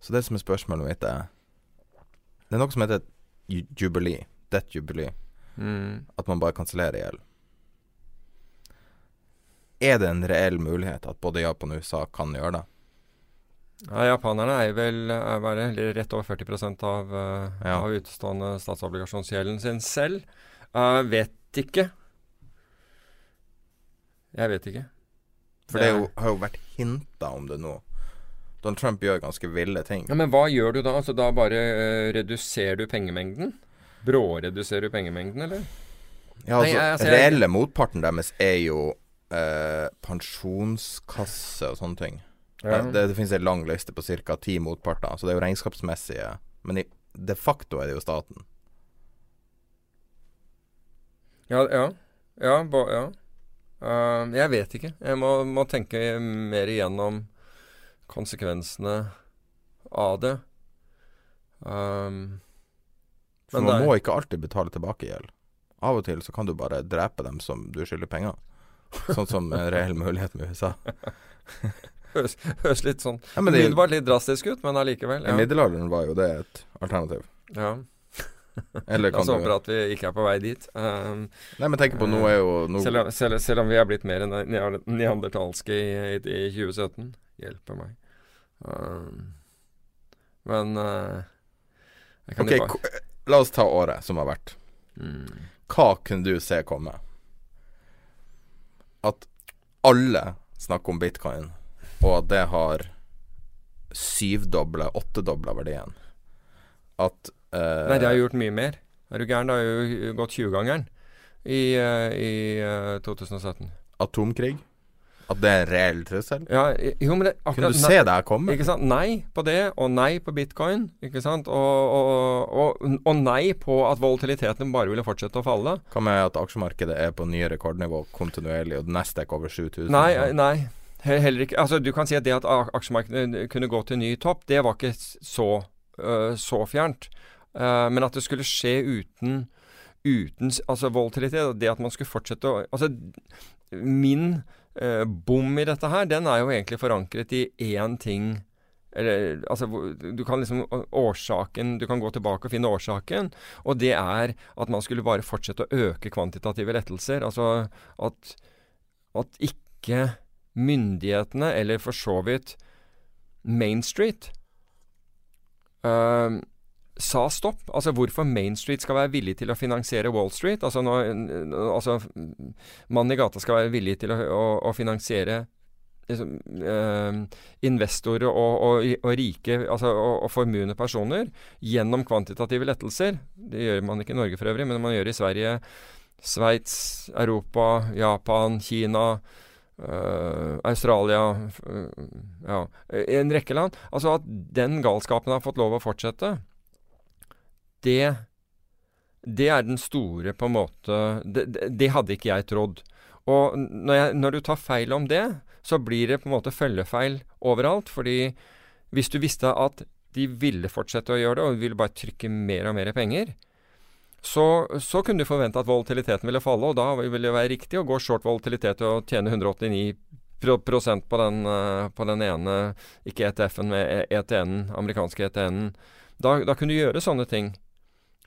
Så det som er spørsmålet mitt, er Det er noe som heter jubilee. Debt jubilee. Mm. At man bare kansellerer gjeld. Er det en reell mulighet at både Japan og USA kan gjøre det? Ja, japanerne er vel er bare rett over 40 av, uh, ja. av utestående statsobligasjonsgjelden sin selv. Uh, vet ikke. Jeg vet ikke. For det, det jo, har jo vært hinta om det nå. Donald Trump gjør ganske ville ting. Ja, Men hva gjør du da? Altså Da bare uh, reduserer du pengemengden? Bråreduserer du pengemengden, eller? Ja, altså, Nei, altså reelle jeg... motparten deres er jo uh, pensjonskasse og sånne ting. Ja. Det, det finnes en lang liste på ca. ti motparter, så det er jo regnskapsmessige. Men i, de facto er det jo staten. Ja, ja. Ja, ba, ja. Uh, jeg vet ikke. Jeg må, må tenke mer igjennom konsekvensene av det. Um, For man må ikke alltid betale tilbake gjeld. Av og til så kan du bare drepe dem som du skylder penger. Sånn som en reell mulighet med USA. høres, høres, litt sånn ja, det, umiddelbart litt drastisk ut, men allikevel. Ja. I middelalderen var jo det et alternativ. Ja. Eller La oss håpe at vi ikke er på vei dit. Um, Nei, men tenk på nå er jo nå, selv, selv, selv om vi er blitt mer enn neandertalske i, i, i 2017. Hjelper meg. Um, men uh, jeg kan Ok, jo bare la oss ta året som har vært. mm, Hva kunne du se komme? At alle snakker om bitcoin, og at det har syvdobla, åttedobla verdien. At uh, Nei, det har gjort mye mer. Er du gæren? Det har jo gått 20-gangeren i, uh, i uh, 2017. atomkrig? At det er en reell trussel? Ja, jo, men det, Kunne du se det her komme? Ikke sant? Nei på det, og nei på bitcoin. Ikke sant? Og, og, og, og nei på at volatiliteten bare ville fortsette å falle. Hva med at aksjemarkedet er på nye rekordnivå kontinuerlig, og Nasdaq over 7000? Nei, eh, nei. Heller ikke. Altså, du kan si at det at aksjemarkedet kunne gå til ny topp, det var ikke så, øh, så fjernt. Uh, men at det skulle skje uten, uten altså volatilitet, det at man skulle fortsette å Altså, min eh, bom i dette her, den er jo egentlig forankret i én ting. Eller, altså, du kan liksom Årsaken Du kan gå tilbake og finne årsaken. Og det er at man skulle bare fortsette å øke kvantitative lettelser. Altså at, at ikke myndighetene, eller for så vidt Main Street, eh, sa stopp. Altså hvorfor Main Street skal være villig til å finansiere Wall Street. Altså, når, altså mannen i gata skal være villig til å, å, å finansiere liksom, eh, investorer og, og, og rike altså, og, og formuende personer gjennom kvantitative lettelser. Det gjør man ikke i Norge for øvrig, men man gjør det i Sverige, Sveits, Europa, Japan, Kina. Uh, Australia uh, Ja, en rekke land. Altså at den galskapen har fått lov å fortsette, det Det er den store, på en måte Det, det, hadde ikke jeg trodd. Og når, jeg, når du tar feil om det, så blir det på en måte følgefeil overalt. Fordi hvis du visste at de ville fortsette å gjøre det, og ville bare trykke mer og mer penger, så, så kunne du forvente at volatiliteten ville falle, og da ville det være riktig å gå short volatilitet og tjene 189 prosent på den, eh, på den ene, ikke ETF-en, med ETN-en, amerikanske ETN-en. Da, da kunne du gjøre sånne ting.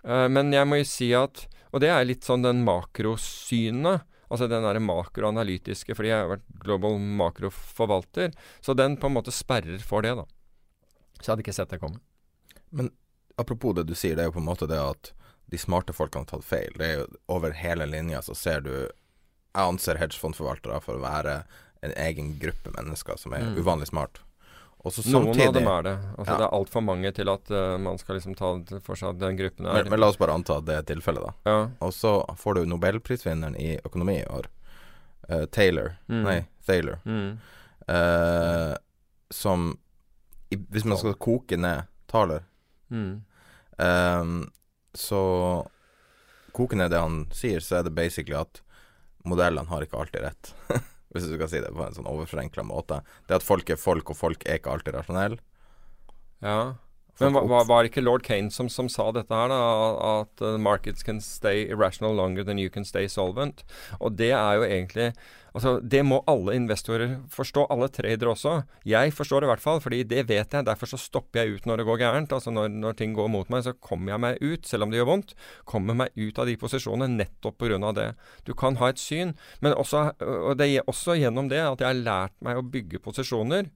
Eh, men jeg må jo si at Og det er litt sånn den makrosynet. Altså den derre makroanalytiske, fordi jeg har vært global makroforvalter. Så den på en måte sperrer for det, da. Så jeg hadde ikke sett det komme. Men apropos det du sier, det er jo på en måte det at de smarte folkene har tatt feil. Det er jo over hele linja så ser du Jeg anser hedgefondforvaltere for å være en egen gruppe mennesker som er Mm. uvanlig smart. Og så Noen av dem er det. Altså Ja. Det er altfor mange til at uh, man skal liksom ta for seg at den gruppen er men, men la oss bare anta at det er tilfellet, da. ja. Og så får du nobelprisvinneren i økonomi i år, Uh, Taylor Mm. Nei, Thaler. Mm. Uh, som i, Hvis man skal koke ned Taler, Mm. eh, så Koke ned det han sier, så er det basically at modellene har ikke alltid rett. hvis du skal si det på en sånn overforenkla måte. Det at folk er folk, og folk er ikke alltid rasjonelle. ja. Men var, var, ikke lord Kane som, som sa dette her, da? At uh, markets can stay irrational longer than you can stay solvent. Og det er jo egentlig Altså, det må alle investorer forstå. Alle tradere også. Jeg forstår det i hvert fall, fordi det vet jeg. Derfor så stopper jeg ut når det går gærent. Altså når, når ting går mot meg, så kommer jeg meg ut, selv om det gjør vondt. Kommer meg ut av de posisjonene nettopp pga. det. Du kan ha et syn, men også, og det er også gjennom det at jeg har lært meg å bygge posisjoner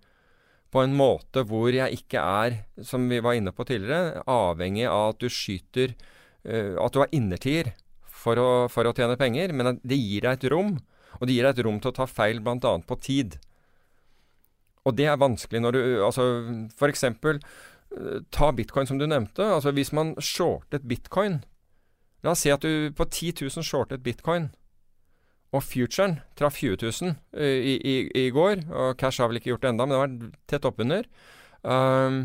på en måte hvor jeg ikke er, som vi var inne på tidligere, avhengig av at du skyter uh, At du har innertier for for å tjene penger, men det gir deg et rom. Og det gir deg et rom til å ta feil bl.a. på tid. Og det er vanskelig når du Altså eksempel eh, ta bitcoin som du nevnte. Altså hvis man shortet bitcoin La oss si at du på 10 000 shortet bitcoin. Og futuren traff 20 000 eh, i, i, i går. Og cash har vel ikke gjort det enda, men det har vært tett oppunder. Um?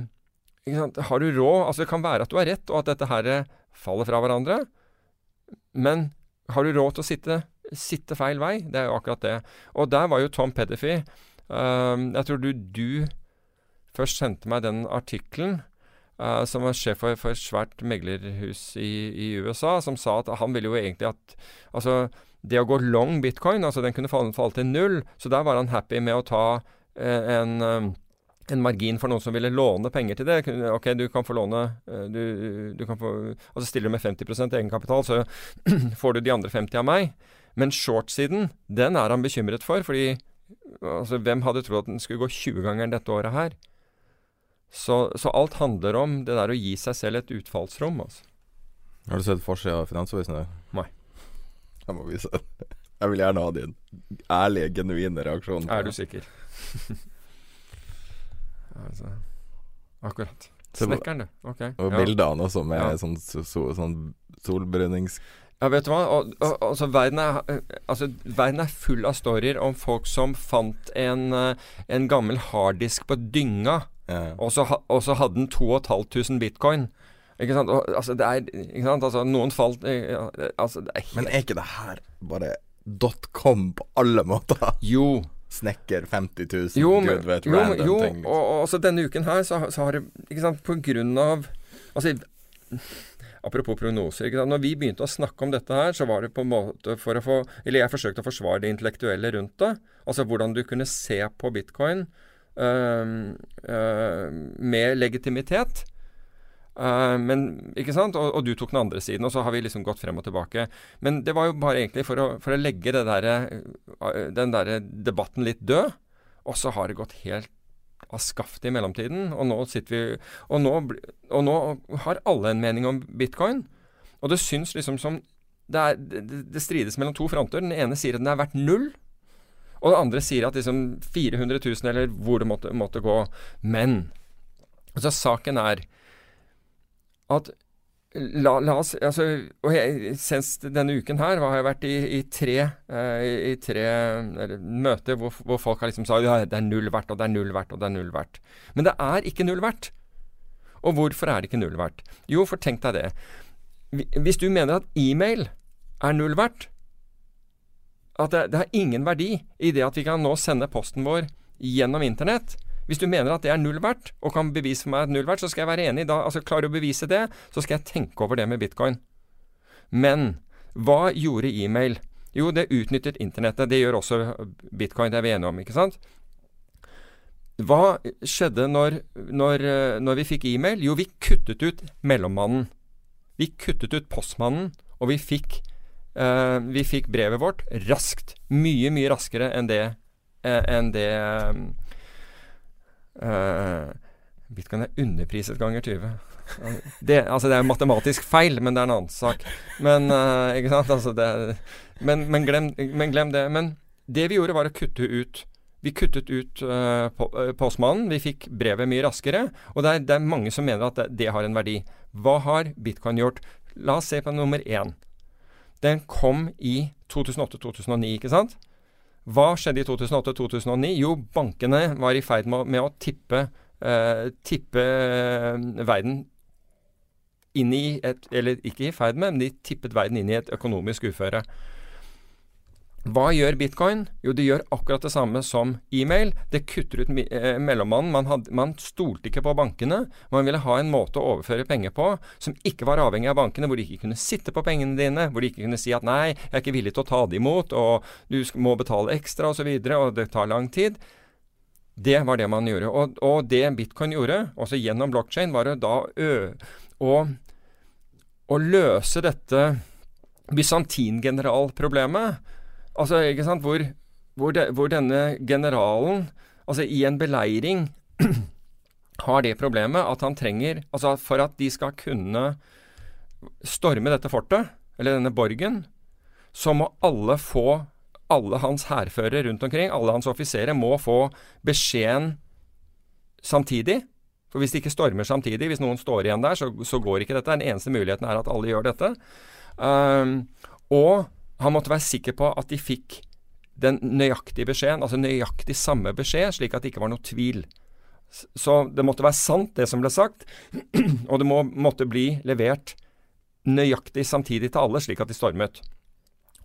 Har du råd Altså Det kan være at du har rett, og at dette her faller fra hverandre. Men har du råd til å sitte, sitte feil vei? Det er jo akkurat det. Og der var jo Tom Petterfee um, Jeg tror du, du først sendte meg den artikkelen. Uh, som var sjef for, for svært meglerhus i, i USA, som sa at han ville jo egentlig at Altså, det å gå long bitcoin, altså den kunne falle, falle til null, så der var han happy med å ta eh, en um, en margin for noen som ville låne penger til det. Ok, du kan få låne du, du kan få, Og så stiller du med 50% egenkapital, så får du de andre 50 av meg. Men short-siden, den er han bekymret for, fordi altså, hvem hadde trodd at den skulle gå 20-gangeren dette året her? Så, så, alt handler om det der å gi seg selv et utfallsrom. Altså. Har du sett forsida av Finansavisen? Nei. Jeg må vise den. Jeg vil gjerne ha din ærlige, genuine reaksjon. Er du sikker? altså, akkurat. Snekkeren, du. Ok. Og ja. bildene også, med ja. sånn, så, sånn solbrunings... Ja, vet du hva. Og, og, altså, verden er, altså, verden er, full av storyer om folk som fant en, eh, en gammel harddisk på dynga, ja. og, så, og, så, hadde den 2500 bitcoin. Ikke sant? Og, altså, det er Ikke sant? Altså, noen falt ja, altså, er helt... Men er ikke det her bare .com på alle måter? Jo. Snekker 50 000, jo, gud vet jo, random jo, ting. Jo, og, og også denne uken her så, så har det Ikke sant, på grunn av Altså Apropos prognoser. Ikke sant? Når vi begynte å snakke om dette her, så var det på en måte for å få Eller jeg forsøkte å forsvare det intellektuelle rundt det. Altså hvordan du kunne se på bitcoin øh, øh, med legitimitet. Uh, men, ikke sant? Og, og, du tok den andre siden, og så har vi liksom gått frem og tilbake. Men det var jo bare egentlig for å, for å legge der, uh, den der debatten litt død. Og så har det gått helt av skaftet i mellomtiden. Og nå, vi, og nå, og nå har alle en mening om bitcoin. Og det syns liksom som det, er, det, det, strides mellom to fronter. Den ene sier at den er verdt null. Og den andre sier at liksom 400 000, eller hvor det måtte, måtte gå. Men altså saken er at La, la, oss, altså, og jeg, Senest denne uken her har jeg vært i, i tre, uh, i tre møter hvor, hvor, folk har liksom sagt ja, det er null verdt, og det er null verdt, og det er null verdt. Men det er ikke null verdt. Og hvorfor er det ikke null verdt? Jo, for tenk deg det. Hvis du mener at e-mail er null verdt, at det, det har ingen verdi i det at vi kan nå sende posten vår gjennom internett, hvis du mener at det er null verdt, og kan bevise for meg at null verdt, så skal jeg være enig. Da, altså Klarer du å bevise det, så skal jeg tenke over det med bitcoin. Men hva gjorde e-mail? Jo, det utnyttet internettet. Det gjør også bitcoin, det er vi enige om, ikke sant? Hva skjedde når, når, når vi fikk e-mail? Jo, vi kuttet ut mellommannen. Vi kuttet ut postmannen, og vi fikk, uh, vi fikk brevet vårt raskt. Mye, mye raskere enn det, uh, enn det uh, Uh, Bitcoin er underpriset ganger 20. Det, altså det er matematisk feil, men det er en annen sak. Men, uh, ikke sant? Altså det, men, men, glem, men, glem, det. Men det vi gjorde, var å kutte ut Vi kuttet ut uh, postmannen. Vi fikk brevet mye raskere. Og det er, det er mange som mener at det, det, har en verdi. Hva har bitcoin gjort? La oss se på nummer én. Den kom i 2008-2009, ikke sant? Hva skjedde i 2008-2009? Jo, bankene var i ferd med, med å tippe, eh, tippe uh, verden inn i et Eller ikke i ferd med, men de tippet verden inn i et økonomisk uføre. Hva gjør bitcoin? Jo, det gjør akkurat det samme som e-mail. Det kutter ut eh, mellommannen. Man, had, man, stolte ikke på bankene. Man ville ha en måte å overføre penger på som ikke var avhengig av bankene, hvor de ikke kunne sitte på pengene dine, hvor de ikke kunne si at nei, jeg er ikke villig til å ta det imot, og du må betale ekstra osv., og, så videre, og det tar lang tid. Det var det man gjorde. Og, og det bitcoin gjorde, også gjennom blokkjede, var å da å, å løse dette bysantingeneralproblemet Altså, ikke sant, hvor, hvor, de, hvor denne generalen, altså i en beleiring, har det problemet at han trenger Altså, for at de skal kunne storme dette fortet, eller denne borgen, så må alle få Alle hans hærførere rundt omkring, alle hans offiserer, må få beskjeden samtidig. For hvis de ikke stormer samtidig, hvis noen står igjen der, så, så går ikke dette. Den eneste muligheten er at alle gjør dette. Um, og han måtte være sikker på at de fikk den nøyaktige beskjeden, altså nøyaktig samme beskjed, slik at det ikke var noe tvil. Så det måtte være sant, det som ble sagt, og det må, måtte bli levert nøyaktig samtidig til alle, slik at de stormet.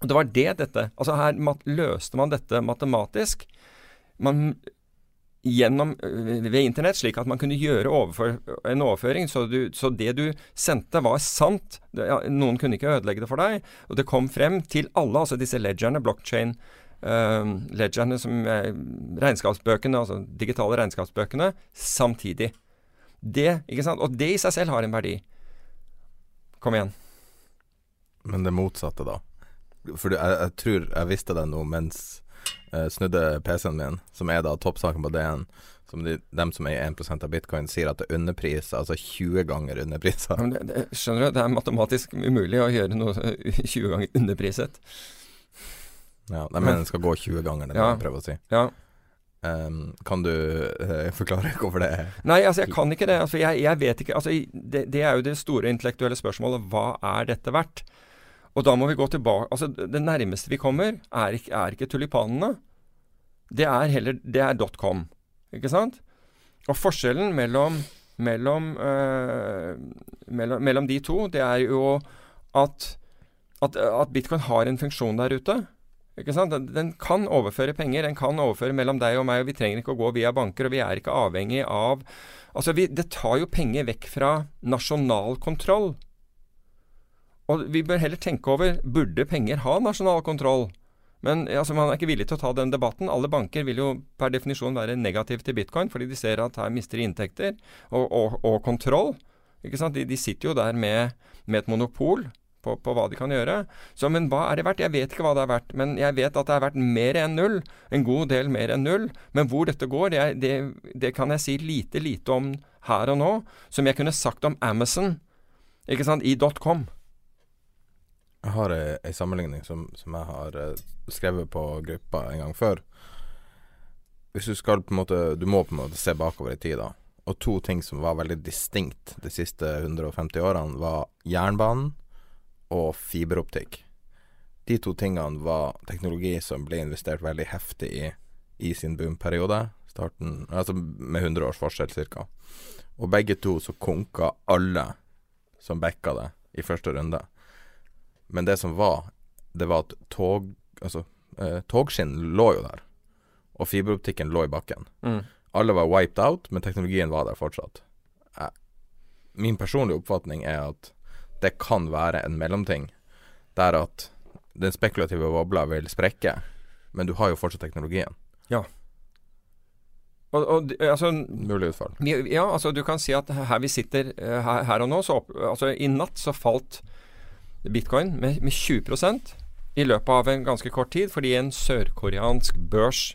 Og Det var det dette Altså her løste man dette matematisk. Man gjennom, øh, ved internett, slik at man kunne gjøre overfor, en overføring. Så, du, så, det du sendte, var sant. Det, ja, noen kunne ikke ødelegge det for deg. Og det kom frem til alle, altså disse ledgerne, blockchain. Uh, ledgerne som er regnskapsbøkene, altså digitale regnskapsbøkene, samtidig. Det, ikke sant? Og det i seg selv har en verdi. Kom igjen. Men det motsatte, da? For jeg, jeg tror jeg visste det nå mens jeg snudde PC-en min, som er da toppsaken på DN som de, dem som eier 1% av bitcoin, sier at det er underpriser, altså 20 ganger underpriser. Ja, det, det, skjønner du, det er matematisk umulig å gjøre noe 20 ganger underpriset. Ja, jeg mener den skal gå 20 ganger, det ja, jeg prøver å si. Ja. Um, kan du uh, forklare hvorfor det er Nei, altså jeg kan ikke det. Altså, jeg, jeg vet ikke altså, det, det, er jo det store intellektuelle spørsmålet. Hva er dette verdt? Og da må vi gå tilbake Altså, det nærmeste vi kommer, er ikke, er ikke tulipanene. Det er heller Det er dotcom. Ikke sant? Og forskjellen mellom, mellom, øh, mellom, mellom, de to, det er jo at, at, at, bitcoin har en funksjon der ute. Ikke sant? Den, kan overføre penger. Den kan overføre mellom deg og meg, og vi trenger ikke å gå via banker, og vi er ikke avhengig av Altså, vi, det tar jo penger vekk fra nasjonal kontroll. Og vi bør heller tenke over burde penger ha nasjonal kontroll. Men altså, man er ikke villig til å ta den debatten. Alle banker vil jo per definisjon være negative til bitcoin, fordi de ser at her mister de inntekter og, og, og kontroll. Ikke sant? De, de, sitter jo der med, med et monopol på, på, hva de kan gjøre. Så, men hva er det verdt? Jeg vet ikke hva det er verdt. Men jeg vet at det er verdt mer enn null. En god del mer enn null. Men hvor dette går, det, det, det kan jeg si lite, lite om her og nå. Som jeg kunne sagt om Amazon ikke sant, i .com. Jeg har ei, sammenligning som, som, jeg har uh, skrevet på gruppa en gang før. Hvis du skal på en måte Du må på en måte se bakover i tid, da. Og to ting som var veldig distinkt de siste 150 årene, var jernbanen og fiberoptikk. De to tingene var teknologi som ble investert veldig heftig i i sin boomperiode. Starten, altså med 100 års forskjell ca. Og begge to så konka alle som backa det i første runde. Men det som var, det var at tog Altså, eh, togskinn lå jo der. Og fiberoptikken lå i bakken. Mm. Alle var wiped out, men teknologien var der fortsatt. Eh, min personlige oppfatning er at det kan være en mellomting, der at den spekulative bobla vil sprekke, men du har jo fortsatt teknologien. Ja. Og, og, altså, Mulig utfall. Ja, altså du kan si at her vi sitter eh, her, her og nå, så opp, altså i natt så falt bitcoin med, med 20% i løpet av en ganske kort tid, fordi en sørkoreansk børs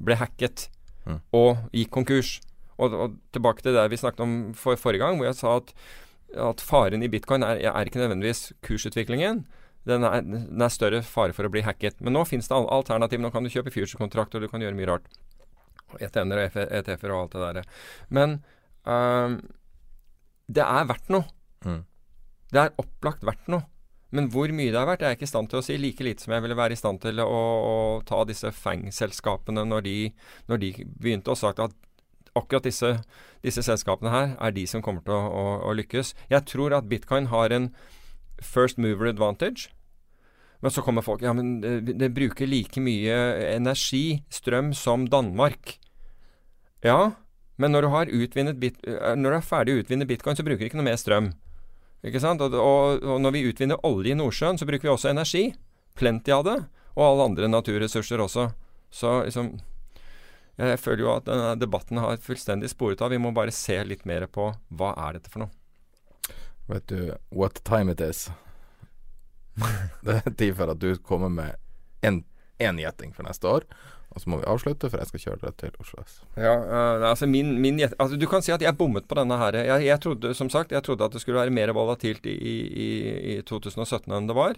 ble hacket mm. og gikk konkurs. Og, og, tilbake til det vi snakket om for, forrige gang, hvor jeg sa at, at faren i bitcoin er, er, ikke nødvendigvis kursutviklingen. Den er, den er, større fare for å bli hacket. Men nå finnes det alternativ. Nå kan du kjøpe future-kontrakt, og du kan gjøre mye rart. ETN-er og ETF-er og alt det der. Men øh, det er verdt noe. Mm. Det er opplagt verdt noe. Men hvor mye det er verdt, er jeg ikke i stand til å si. Like lite som jeg ville være i stand til å, å ta disse FANG-selskapene når, når, de begynte, og sagt at akkurat disse, disse, selskapene her er de som kommer til å, å, å, lykkes. Jeg tror at bitcoin har en first mover advantage. Men så kommer folk Ja, men det, det bruker like mye energi, strøm, som Danmark. Ja, men når du, bit, når du er ferdig å utvinne bitcoin, så bruker du ikke noe mer strøm. Ikke sant? Og, og, når vi utvinner olje i Nordsjøen, så bruker vi også energi. Plenty av det. Og alle andre naturressurser også. Så liksom Jeg føler jo at denne debatten har fullstendig sporet av. Vi må bare se litt mer på hva er dette for noe. Vet du what time it is? det er tid for at du kommer med én gjetting for neste år. Og så må vi avslutte, for jeg skal kjøre det til Oslo S. Ja, uh, altså min, min altså Du kan si at jeg bommet på denne her. Jeg, jeg, trodde som sagt, jeg trodde at det skulle være mer volatilt i, i, i 2017 enn det var.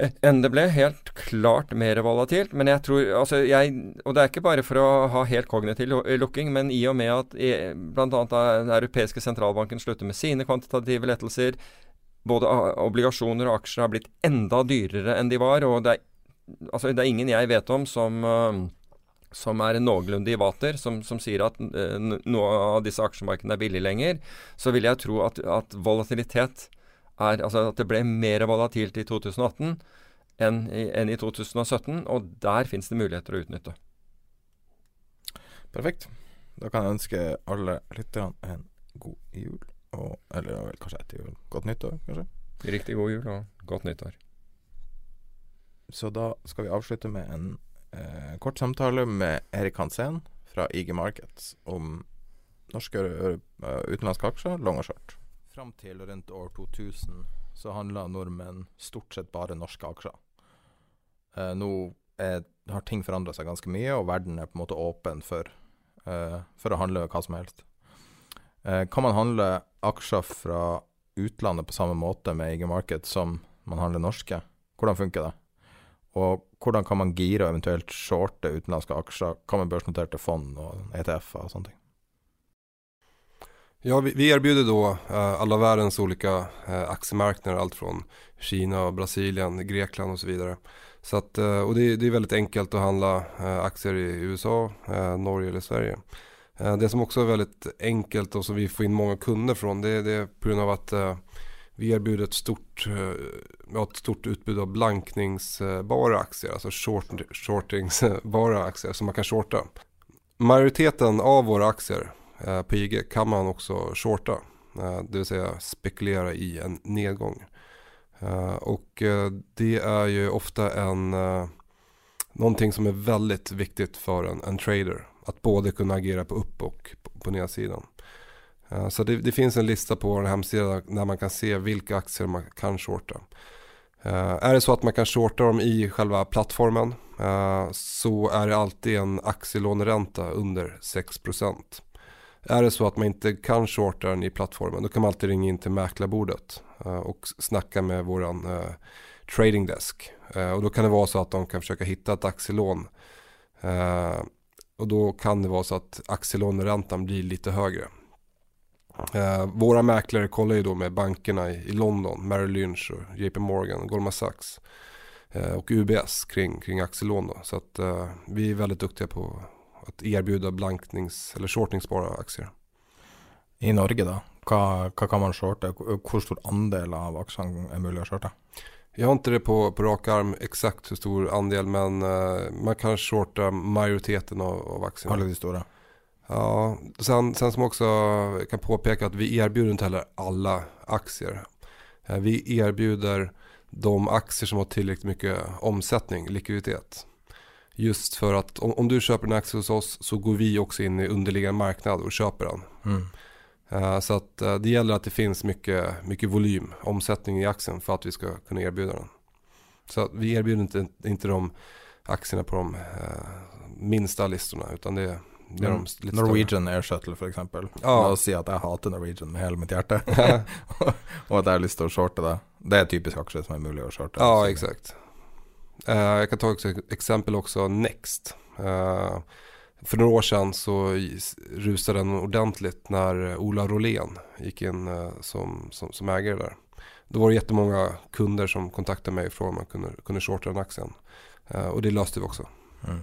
Eh, enn det ble. Helt klart mer volatilt. Men jeg tror altså jeg, Og det er ikke bare for å ha helt kognitiv lukking, men i og med at bl.a. den europeiske sentralbanken slutter med sine kvantitative lettelser, både obligasjoner og aksjer har blitt enda dyrere enn de var, og det er Altså, det er ingen jeg vet om som uh, som er noenlunde i vater, som, som sier at uh, noe av disse aksjemarkedene er billig lenger, så vil jeg tro at, at, volatilitet er Altså at det ble mer volatilt i 2018 enn i, enn i 2017, og der finnes det muligheter å utnytte. Perfekt. Da kan jeg ønske alle lytterne en god jul. Og, eller kanskje etter jul. Godt nyttår, kanskje? Riktig god jul og godt nyttår. Så da skal vi avslutte med en eh, kort samtale med Erik Hansen fra IG Markets om norske og utenlandske aksjer, long og short. Fram til rundt år 2000 så handla nordmenn stort sett bare norske aksjer. Eh, nå er, har ting forandra seg ganske mye, og verden er på en måte åpen for, eh, for å handle hva som helst. kan man handle aksjer fra utlandet på samme måte med IG Markets som man handler norske? Hvordan funker det? Og hvordan kan man gire og eventuelt shorte utenlandske aksjer? Hva med børsnoterte fond og ETF-er og sånne ting? Ja, vi, vi erbjuder då uh, alla världens olika uh, aktiemarknader, allt från Kina, Brasilien, Grekland och så vidare. Så uh, det, det, är väldigt enkelt att handla aktier i USA, Norge eller Sverige. det som också är väldigt enkelt och som vi får in många kunder från det, det är på grund av att vi erbjuder ett stort, eh, ett stort utbud av blankningsbara aktier, alltså short, shortingsbara aktier som man kan shorta. Majoriteten av våra aktier eh, på IG kan man också shorta, eh, det vill säga spekulera i en nedgång. Och det är ju ofta en, någonting som är väldigt viktigt för en, en trader. Att både kunna agera på upp och på nedsidan. Eh, så det, det, finns en lista på vår hemsida där man kan se vilka aktier man kan shorta. Uh, är det så att man kan shorta dem i själva plattformen uh, så är det alltid en aktielåneränta under 6%. Är det så att man inte kan shorta den i plattformen då kan man alltid ringa in till mäklarbordet uh, och snacka med våran trading desk. och då kan det vara så att de kan försöka hitta ett aktielån. och då kan det vara så att aktielåneräntan blir lite högre. Eh, våra mäklare kollar ju då med bankerna i, i London, Merrill Lynch och JP Morgan, Goldman Sachs eh, och UBS kring, kring aktielån. Då. Så att eh, vi är väldigt duktiga på att erbjuda blanknings eller shortingsbara aktier. I Norge då, hva, hva kan man shorta? Hur stor andel av aksjene är mulig att shorta? Jag har inte det på, på rak arm exakt hur stor andel men uh, man kan shorta majoriteten av, av aktierna. Alla de stora? Ja, sen, sen som också kan påpeka att vi erbjuder inte heller alla aktier. Eh, vi erbjuder de aktier som har tillräckligt mycket omsättning, likviditet. Just för att om, om, du köper en aktie hos oss så går vi också in i underliggande marknad och köper den. Mm. Uh, så att uh, det gäller att det finns mycket, mycket volym, omsättning i aktien för att vi ska kunna erbjuda den. Så vi erbjuder inte, inte de aktierna på de uh, minsta listorna utan det, mm. Norwegian Air Shuttle eksempel. Ja. og si at jeg hater Norwegian med hele mitt hjerte. og at jeg har lyst til å shorte det. Det er typisk aksje som er mulig å shorte. Ja, exakt. Uh, jeg kan ta et eksempel også. Next. Uh, for noen år siden så ruset den ordentligt når Ola Rolén gikk inn uh, som, som, som, eier der. Da var det jättemånga kunder som kontaktet meg for om man kunne, kunne shorte den aktien. og det løste vi også. Mm.